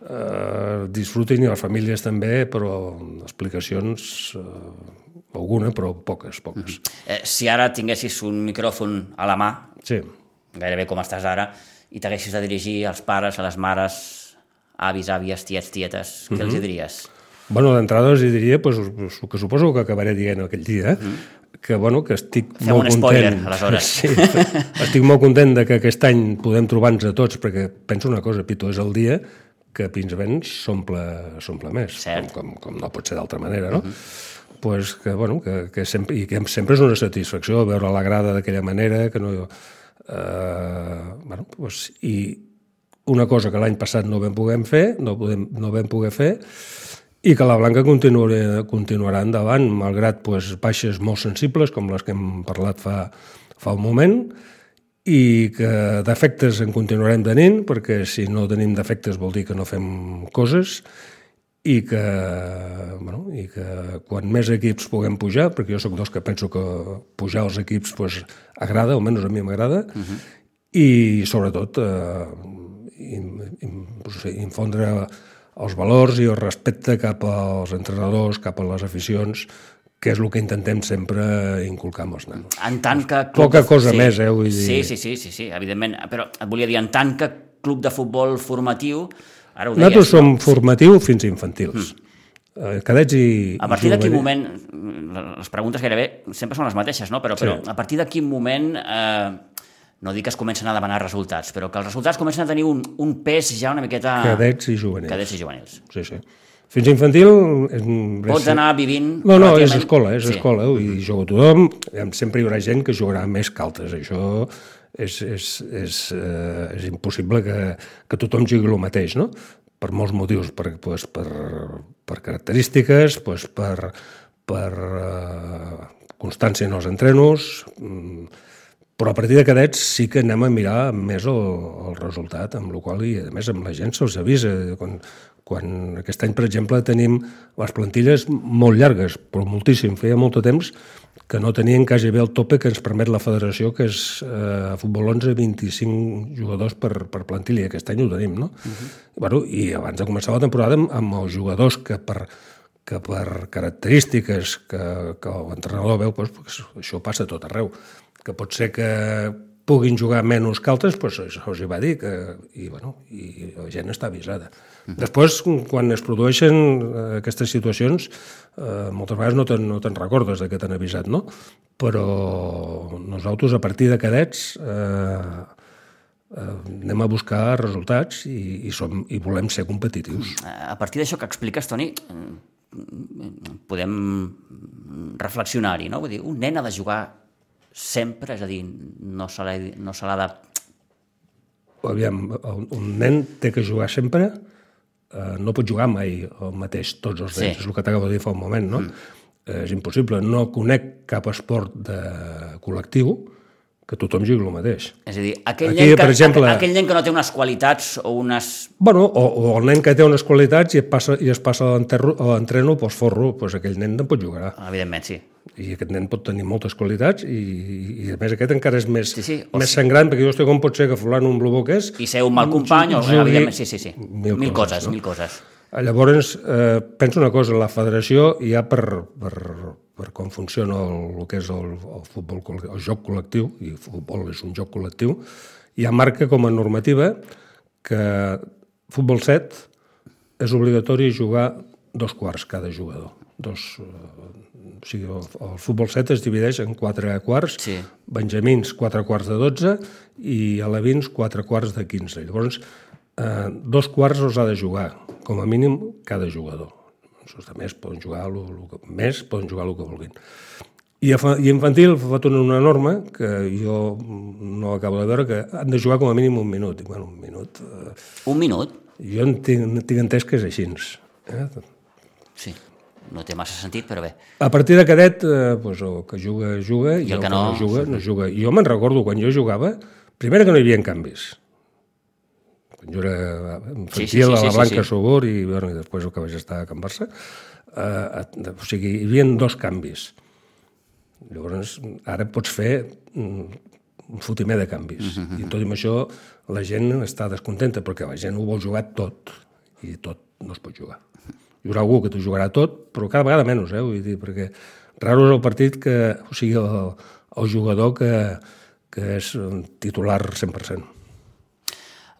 eh, disfrutin i les famílies també, però explicacions eh, alguna, però poques, poques. Eh, si ara tinguessis un micròfon a la mà, Sí. gairebé com estàs ara, i t'haguessis de dirigir als pares, a les mares, avis, àvies, tiets, tietes, què Mhm. els hi diries? Bueno, d'entrada els diria pues, pues, que suposo que acabaré dient aquell dia, que, bueno, que estic Fem molt un spoiler, content. aleshores. [laughs] Sí, estic molt content de que aquest any podem trobar-nos a tots, perquè penso una cosa, Pito, és el dia que Pinsbens s'omple s'omple més, Cert. com, com, com no pot ser d'altra manera, no? pues que, bueno, que, que sempre, i que sempre és una satisfacció veure la grada d'aquella manera, que no... Eh, bueno, pues, I una cosa que l'any passat no vam poder fer, no, podem, no vam poder fer, i que la Blanca continuarà, continuarà endavant, malgrat pues, baixes molt sensibles, com les que hem parlat fa, fa un moment, i que defectes en continuarem tenint, perquè si no tenim defectes vol dir que no fem coses, i que, bueno, i que quan més equips puguem pujar, perquè jo sóc dels que penso que pujar els equips pues, agrada, almenys a mi m'agrada, uh -huh. i sobretot eh, infondre els valors i el respecte cap als entrenadors, cap a les aficions, que és el que intentem sempre inculcar amb els nanos. En tant que... Poca cosa més, eh, vull dir. Sí, sí, sí, sí, sí, evidentment. Però et volia dir, en tant que club de futbol formatiu, ara ho deies, Nosaltres som no? formatiu fins infantils. Mm. Cadets i A partir de quin moment, les preguntes gairebé sempre són les mateixes, no? però, però a partir de quin moment, eh, no dic que es comencen a demanar resultats, però que els resultats comencen a tenir un, un pes ja una miqueta... Cadets i juvenils. Cadets i juvenils. Sí, sí. Fins infantil... És, Pots anar vivint... No, no, és relativament- escola, és Sí. escola, i juga tothom, Em- sempre hi haurà gent que jugarà més que altres, això és, és, és, eh, és impossible que, que tothom jugui el mateix, no? Per molts motius, per, pues, per, per característiques, pues, per, per eh, constància en els entrenos, mm, però a partir de cadets sí que anem a mirar més el, el resultat, amb la qual i a més amb la gent se'ls avisa. Quan, quan aquest any, per exemple, tenim les plantilles molt llargues, però moltíssim, feia molt de temps que no tenien quasi bé el tope que ens permet la federació, que és eh, a futbol 11, 25 jugadors per, per plantilla, i aquest any ho tenim, no? Uh -huh. bueno, I abans de començar la temporada amb, amb els jugadors que per, que per característiques que, que l'entrenador veu, doncs, pues, això passa tot arreu, que pot ser que puguin jugar menys que altres, doncs això els hi va dir, que, i, bueno, i la gent està avisada. Després, quan es produeixen eh, aquestes situacions, eh, moltes vegades no te'n no te recordes de que t'han avisat, no? Però nosaltres, a partir de cadets, eh, eh, anem a buscar resultats i, i, som, i volem ser competitius. A partir d'això que expliques, Toni, mm, podem reflexionar-hi, no? Vull dir, un nen ha de jugar sempre, és a dir, no se l'ha no se de... Aviam, un nen té que jugar sempre, eh, no pot jugar mai el mateix tots els nens, Sí. és el que t'acabo de dir fa un moment, no? Mm. Eh, és impossible, no conec cap esport de col·lectiu que tothom jugui el mateix. És a dir, aquell, Aquí, nen que, exemple- aquell nen que no té unes qualitats o unes... Bueno, o, o el nen que té unes qualitats i es passa, i es passa a l'entreno, doncs forro, doncs aquell nen no pot jugar. Evidentment, sí. I aquest nen pot tenir moltes qualitats i, i a més aquest encara és més, Sí, sí, o més sí. sangrant, perquè jo estic com pot ser que fulano un blubó que és... I ser un mal company, o, jugui sí, sí, sí. mil Mil, coses, coses, no? mil coses. Llavors, eh, penso una cosa, la federació ja per, per, per com funciona el, el que és el, el, futbol, el joc col·lectiu, i el futbol és un joc col·lectiu, ja marca com a normativa que futbol 7 és obligatori jugar dos quarts cada jugador. Dos, eh, o sigui, el, el futbol 7 es divideix en quatre quarts, Sí. benjamins quatre quarts de 12 i alevins quatre quarts de 15. Llavors, eh, dos quarts els ha de jugar, com a mínim cada jugador. Els altres poden jugar el, el que, més, poden jugar el que vulguin. I, a, i infantil fa una, una norma que jo no acabo de veure, que han de jugar com a mínim un minut. I, bueno, un minut... Eh, Un minut? jo en tinc, tinc entès que és així. Eh? Sí. No té massa sentit, però bé. A partir de cadet, eh, pues, el que juga, juga, i, el el que no, no, juga, no juga. I jo me'n recordo, quan jo jugava, primer que no hi havia canvis. Quan jo era infantil, Sí, sí, sí, a sí, la sí, Blanca sí. Sobor i, bueno, i després el que vaig estar a Can Barça, eh, o sigui, hi havia dos canvis. Llavors, ara pots fer mm, un fotimer de canvis. Mhm, I tot i amb això la gent està descontenta perquè la gent ho vol jugar tot i tot no es pot jugar. Hi haurà algú que t'ho jugarà tot, però cada vegada menys, eh? Vull dir, perquè raro és el partit que, o sigui, el, el jugador que, que és titular 100%.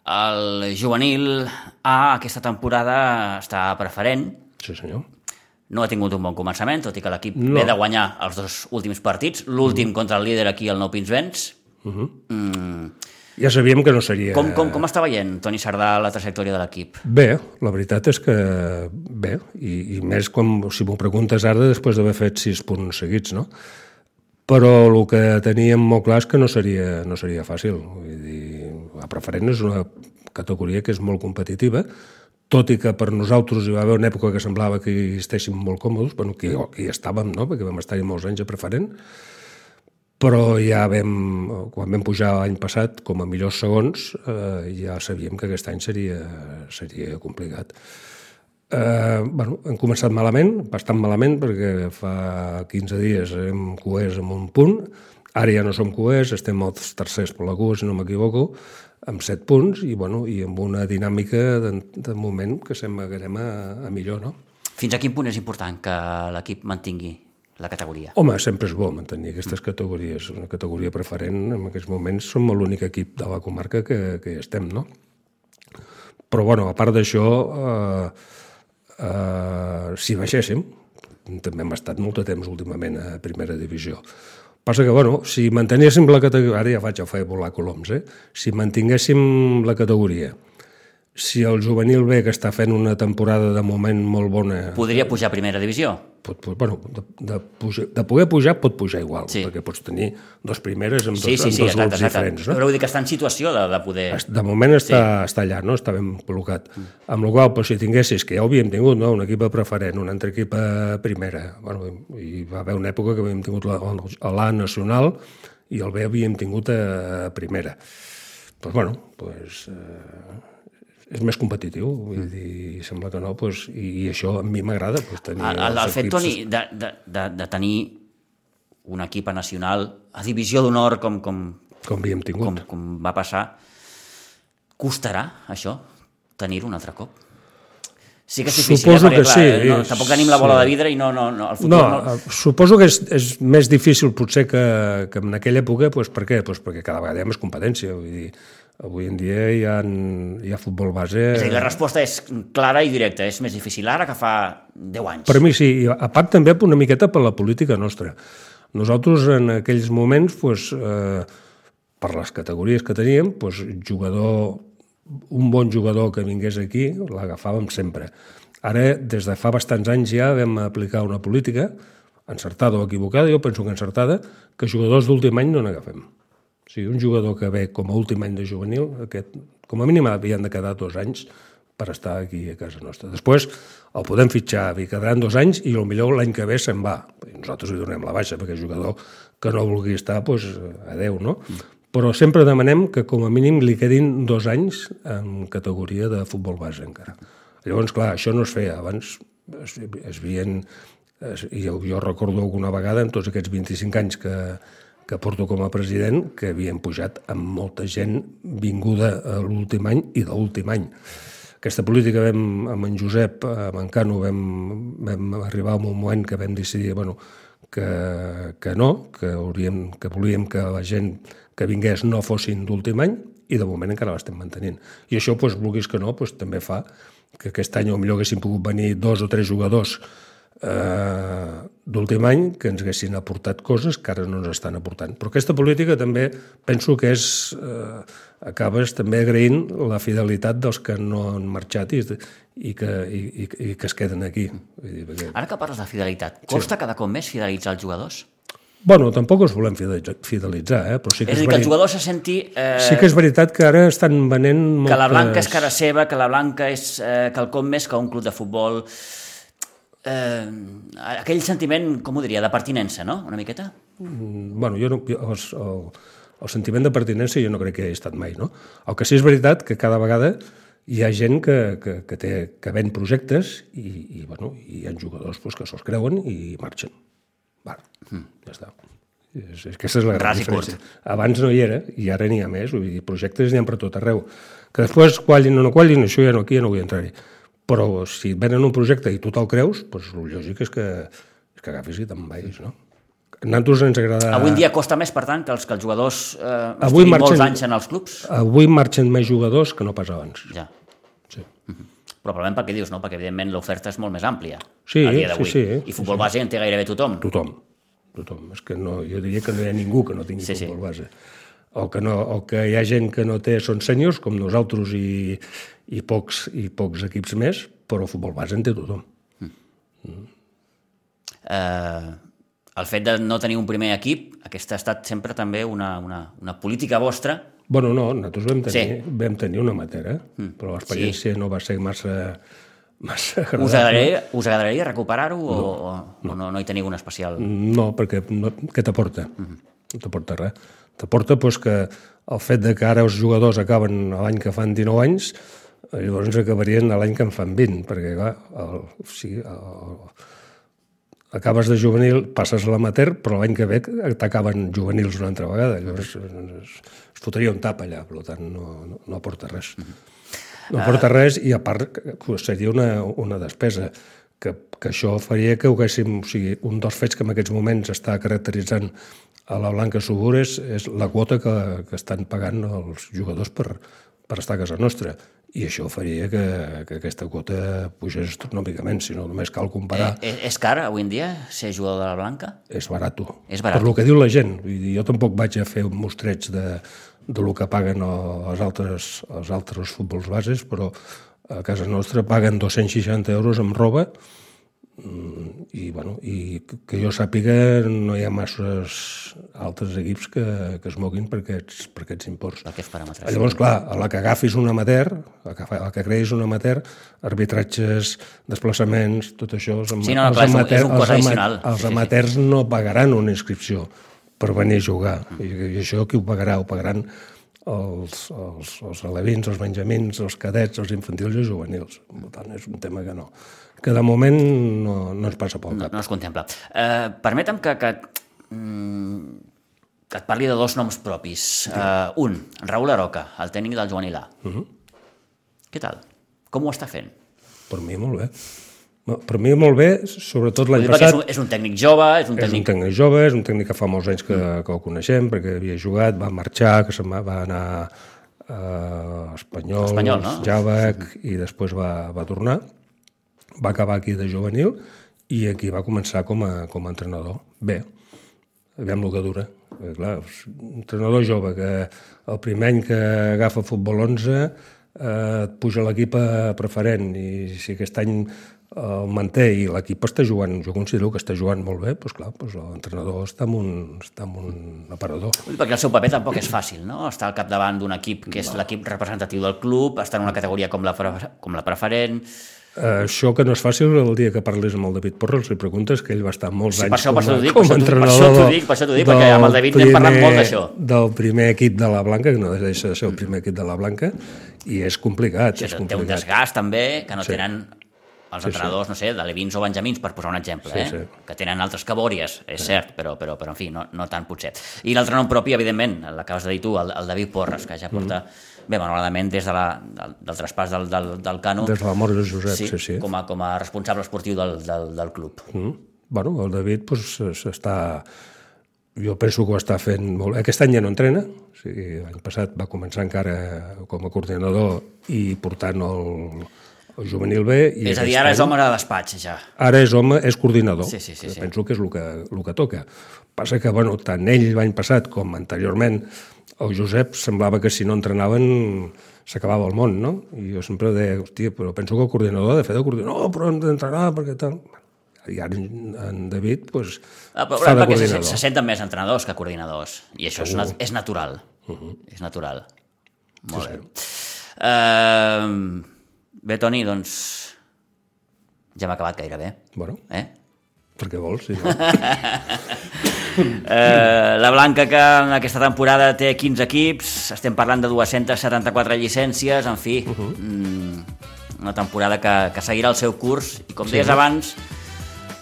El juvenil A aquesta temporada està preferent, Sí, senyor. no ha tingut un bon començament, tot i que l'equip No. ve de guanyar els dos últims partits, l'últim contra el líder aquí, el Nou Pinsbens. Mm. Ja sabíem que no seria... Com, com, com està veient Toni Sardà la trajectòria de l'equip? Bé, la veritat és que bé, i, i més com si m'ho preguntes ara després d'haver fet sis punts seguits, no? Però el que teníem molt clar és que no seria, no seria fàcil. Vull dir, la preferent és una categoria que és molt competitiva, tot i que per nosaltres hi va haver una època que semblava que hi estéssim molt còmodes, bueno, que, que hi estàvem, no? perquè vam estar-hi molts anys a preferent, però ja vam, quan vam pujar l'any passat com a millors segons, eh, ja sabíem que aquest any seria, seria complicat. Eh, bueno, hem començat malament, bastant malament, perquè fa 15 dies érem coers amb un punt, ara ja no som coers, estem els tercers per la cua, si no m'equivoco, amb 7 punts i, bueno, i amb una dinàmica de, de moment que sembla que anem a, a millor, no? Fins a quin punt és important que l'equip mantingui la categoria? Home, sempre és bo mantenir aquestes categories. Una categoria preferent, en aquests moments som l'únic equip de la comarca que, que hi estem, no? Però, bueno, a part d'això, eh, eh, si baixéssim, també hem estat molt de temps últimament a primera divisió. Passa que, bueno, si mantenéssim la categoria... Ara ja faig el fer volar coloms, eh? Si mantinguéssim la categoria, si el juvenil B, que està fent una temporada de moment molt bona, Podria pujar a primera divisió? pot, pot, bueno, de, de, pujar, de poder pujar pot pujar igual, Sí. perquè pots tenir dos primeres amb dos, Sí, sí, sí, amb dos exacte, grups exacte. diferents. No? Però vull dir que està en situació de, de poder... De moment està, sí. està allà, no? està ben col·locat. Mm. Amb la qual cosa, si tinguessis, que ja ho havíem tingut, no? un equip preferent, un altre equip a primera, bueno, hi va haver una època que havíem tingut la- l'A nacional i el B havíem tingut a primera. Doncs, pues, bueno, pues, eh, és més competitiu, vull dir, sembla que no, pues, i, i això a mi m'agrada, pues, tenir El, el, el fet, equips- Toni, de, de, de, de tenir un equip a nacional a divisió d'honor com, com, com havíem tingut. com, com va passar, costarà això, tenir-ho un altre cop? Sí que és difícil, Suposo eh? perquè que clar, sí, no, tampoc tenim la bola sí. de vidre i no, no, no el futur No, no... eh, suposo que és, és més difícil potser que, que en aquella època, doncs per què? Pues perquè cada vegada hi ha més competència. Vull dir, avui en dia hi ha, hi ha futbol base... És dir, la resposta és clara i directa. És més difícil ara que fa 10 anys. Per mi sí, i a part també una miqueta per la política nostra. Nosaltres en aquells moments, pues, eh, per les categories que teníem, pues, jugador, un bon jugador que vingués aquí l'agafàvem sempre. Ara, des de fa bastants anys ja vam aplicar una política, encertada o equivocada, jo penso que encertada, que jugadors d'últim any no n'agafem. O sigui, un jugador que ve com a últim any de juvenil, aquest, com a mínim havien de quedar dos anys per estar aquí a casa nostra. Després el podem fitxar, i quedaran dos anys i millor l'any que ve se'n va. Nosaltres li donem la baixa, perquè el jugador que no vulgui estar, doncs, adeu, no? Però sempre demanem que com a mínim li quedin dos anys en categoria de futbol base encara. Llavors, clar, això no es feia. Abans es, es havien... Es, i jo, jo recordo alguna vegada, en tots aquests 25 anys que, que porto com a president, que havien pujat amb molta gent vinguda a l'últim any i de l'últim any. Aquesta política vam, amb en Josep, amb en Cano, vam, vam arribar a un moment que vam decidir bueno, que, que no, que, hauríem, que volíem que la gent que vingués no fossin d'últim any i de moment encara l'estem mantenint. I això, doncs, vulguis que no, doncs, també fa que aquest any millor haguessin pogut venir dos o tres jugadors eh, d'últim any que ens haguessin aportat coses que ara no ens estan aportant. Però aquesta política també penso que és... Eh, acabes també agraint la fidelitat dels que no han marxat i, i, que, i, i, que es queden aquí. Perquè... Ara que parles de fidelitat, costa sí. cada cop més fidelitzar els jugadors? Bueno, tampoc els volem fidelitzar, eh? però sí que és, és dir, que el jugador se senti... Eh, sí que és veritat que ara estan venent moltes... Que la blanca és cara seva, que la blanca és eh, quelcom més que un club de futbol... Eh, aquell sentiment, com ho diria, de pertinença, no? Una miqueta? Mm, bueno, jo no... Jo, els, el, el sentiment de pertinença jo no crec que hi hagi estat mai, no? El que sí és veritat que cada vegada hi ha gent que, que, que, té, que ven projectes i, i, bueno, hi ha jugadors pues, que se'ls creuen i marxen. Va, mm. ja està. És, és, aquesta és la gran diferència. Abans no hi era i ara n'hi ha més. Vull dir, projectes n'hi ha per tot arreu. Que després quallin o no quallin, això ja no, aquí ja no vull entrar-hi. Però si venen un projecte i tu te'l creus, doncs el lògic és que, és que agafis i te'n vagis, no? A nosaltres ens agrada... Avui en dia costa més, per tant, que els, que els jugadors eh, avui marxen, molts anys en els clubs? Avui marxen més jugadors que no pas abans. Ja. Sí. Uh -huh. Probablement perquè dius, no? Perquè evidentment l'oferta és molt més àmplia sí, a dia d'avui. Sí, sí, I futbol sí, base en té gairebé tothom. Tothom. Tothom. És que no, jo diria que no hi ha ningú que no tingui sí, futbol sí. base. O que, no, o que hi ha gent que no té, són senyors, com nosaltres i, i, pocs, i pocs equips més, però futbol base en té tothom. Mm. Mm. Uh, el fet de no tenir un primer equip, aquesta ha estat sempre també una, una, una política vostra. Bueno, no, nosaltres vam tenir, sí. vam tenir una matera, mm. però l'experiència sí. no va ser massa, massa agradable. Us agradaria, us agradaria recuperar-ho no, o, no. o no, no hi teniu un especial... No, perquè no, què t'aporta? Mm -hmm. No t'aporta res. T'aporta pues, que el fet de que ara els jugadors acaben l'any que fan 19 anys, llavors acabarien l'any que en fan 20, perquè clar, el, o sigui, el, acabes de juvenil, passes a l'amater, però l'any que ve t'acaben juvenils una altra vegada. Llavors es, es fotria un tap allà, per tant no, no, no aporta res. No aporta res i a part seria una, una despesa que, que això faria que ho haguéssim... O sigui, un dels fets que en aquests moments està caracteritzant a la Blanca Subures és la quota que, que estan pagant els jugadors per, per estar a casa nostra i això faria que, que aquesta quota pugés astronòmicament, si no només cal comparar... Eh, eh, és car avui en dia ser jugador de la Blanca? És barat. És barat. Per lo que diu la gent. Vull dir, jo tampoc vaig a fer un mostreig de, de lo que paguen els altres, els altres futbols bases, però a casa nostra paguen 260 euros amb roba, i, bueno, i que jo sàpiga no hi ha masses altres equips que, que es moguin per aquests, per aquests imports. Per aquests paràmetres. Llavors, clar, a la que agafis un amateur, a la que, a la que creïs un amateur, arbitratges, desplaçaments, tot això... Els, sí, no, no, clar, amateur, és un, els, ama, els amateurs sí, sí. no pagaran una inscripció per venir a jugar. I, I això qui ho pagarà? Ho pagaran els, els, els alevins, els benjamins, els cadets, els infantils i els juvenils. Per tant, és un tema que no que de moment no, no ens passa pel cap. No, no es contempla. Eh, permetem que, que, mm, que et parli de dos noms propis. Uh, un, Raül Aroca, el tècnic del Joan Ilà. Uh mhm. -huh. Què tal? Com ho està fent? Per mi molt bé. Per mi molt bé, sobretot l'any passat... És un, és un tècnic jove, és un tècnic... És un tècnic jove, és un tècnic que fa molts anys que, mm. que el coneixem, perquè havia jugat, va marxar, que se'n va, va anar a Espanyol, Espanyol no? Javac, mm. i després va, va tornar va acabar aquí de juvenil i aquí va començar com a, com a entrenador. Bé, aviam el que dura. Perquè, eh, clar, un entrenador jove que el primer any que agafa futbol 11 eh, et puja l'equip a preferent i si aquest any el manté i l'equip està jugant, jo considero que està jugant molt bé, doncs clar, doncs l'entrenador està en un, està en un aparador. Perquè el seu paper tampoc és fàcil, no? Està al capdavant d'un equip que és l'equip representatiu del club, està en una categoria com la, com la preferent, això que no és fàcil, el dia que parles amb el David Porres li preguntes que ell va estar molts sí, anys això, com, a, dic, com a entrenador per això dic, per això dic, perquè amb el David primer, n'hem parlat molt d'això. Del primer equip de la Blanca, que no deixa de ser el primer equip de la Blanca, i és complicat. Sí, és complicat. Té un desgast també, que no sí. tenen els entrenadors, sí, sí. no sé, de Levins o Benjamins, per posar un exemple, sí, eh? sí. que tenen altres cabòries, és sí. cert, però, però, però en fi, no, no tant potser. I l'altre nom propi, evidentment, l'acabes de dir tu, el, el David Porres, que ja porta, mm. Bé, malauradament, des de la, del, del traspàs del, del, del Cano... Des de la mort de Josep, sí, sí. sí. Com, a, com a responsable esportiu del, del, del club. Mm. Bueno, el David pues, s'està... Jo penso que ho està fent molt... Aquest any ja no entrena, o sigui, l'any passat va començar encara com a coordinador i portant el, el juvenil B... I És a dir, ara és any- home de despatx, ja. Ara és home, és coordinador. Sí, sí, sí, sí. Penso que és el que, el que toca. Passa que, bueno, tant ell l'any passat com anteriorment, el Josep semblava que si no entrenaven s'acabava el món, no? I jo sempre deia, hòstia, però penso que el coordinador ha de fer de coordinador, no, però hem d'entrenar perquè tal... I ara en, David, doncs, Ah, però, fa de perquè se, coordinador. se senten més entrenadors que coordinadors. I això és, nat és natural. Uh-huh. És natural. Molt bé. Uh, bé, Toni, doncs... Ja hem acabat gairebé. Bueno, Eh? per què vols? Si no? [laughs] Eh, la Blanca, que en aquesta temporada té 15 equips, estem parlant de 274 llicències, en fi, uh. -huh. mm, una temporada que, que seguirà el seu curs, i com sí. deies abans,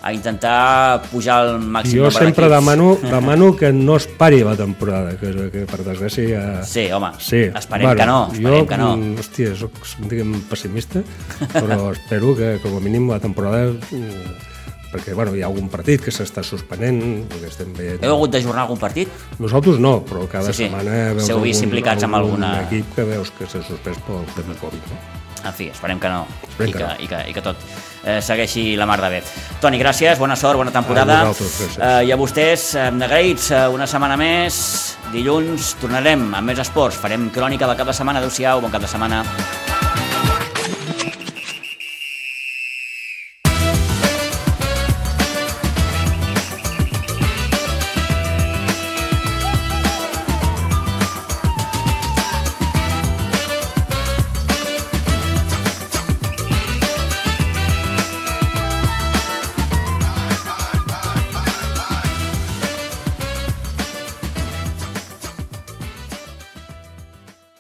a intentar pujar al màxim jo sempre demano, [laughs] demano que no es pari la temporada, que, que per desgràcia ja... Sí, home, Sí, esperem que no, esperem jo, que no. mm, Hòstia, soc, diguem, pessimista, però [laughs] espero que, com a mínim, la temporada... perquè, bueno, hi ha algun partit que s'està suspenent, perquè estem veient... Heu hagut d'ajornar algun partit? Nosaltres no, però cada Sí, sí. setmana veus vist algun, implicats amb algun alguna- equip que veus que s'ha suspès pel tema Covid. No? En fi, esperem que no. Esperem I, que que, no. i, que, I que tot eh, segueixi la mar de bé. Toni, gràcies, bona sort, bona temporada. A. Eh, I a vostès, eh, agraïts, eh, una setmana més. Dilluns tornarem amb més esports. Farem crònica del cap de setmana. Adéu-siau, bon cap de setmana.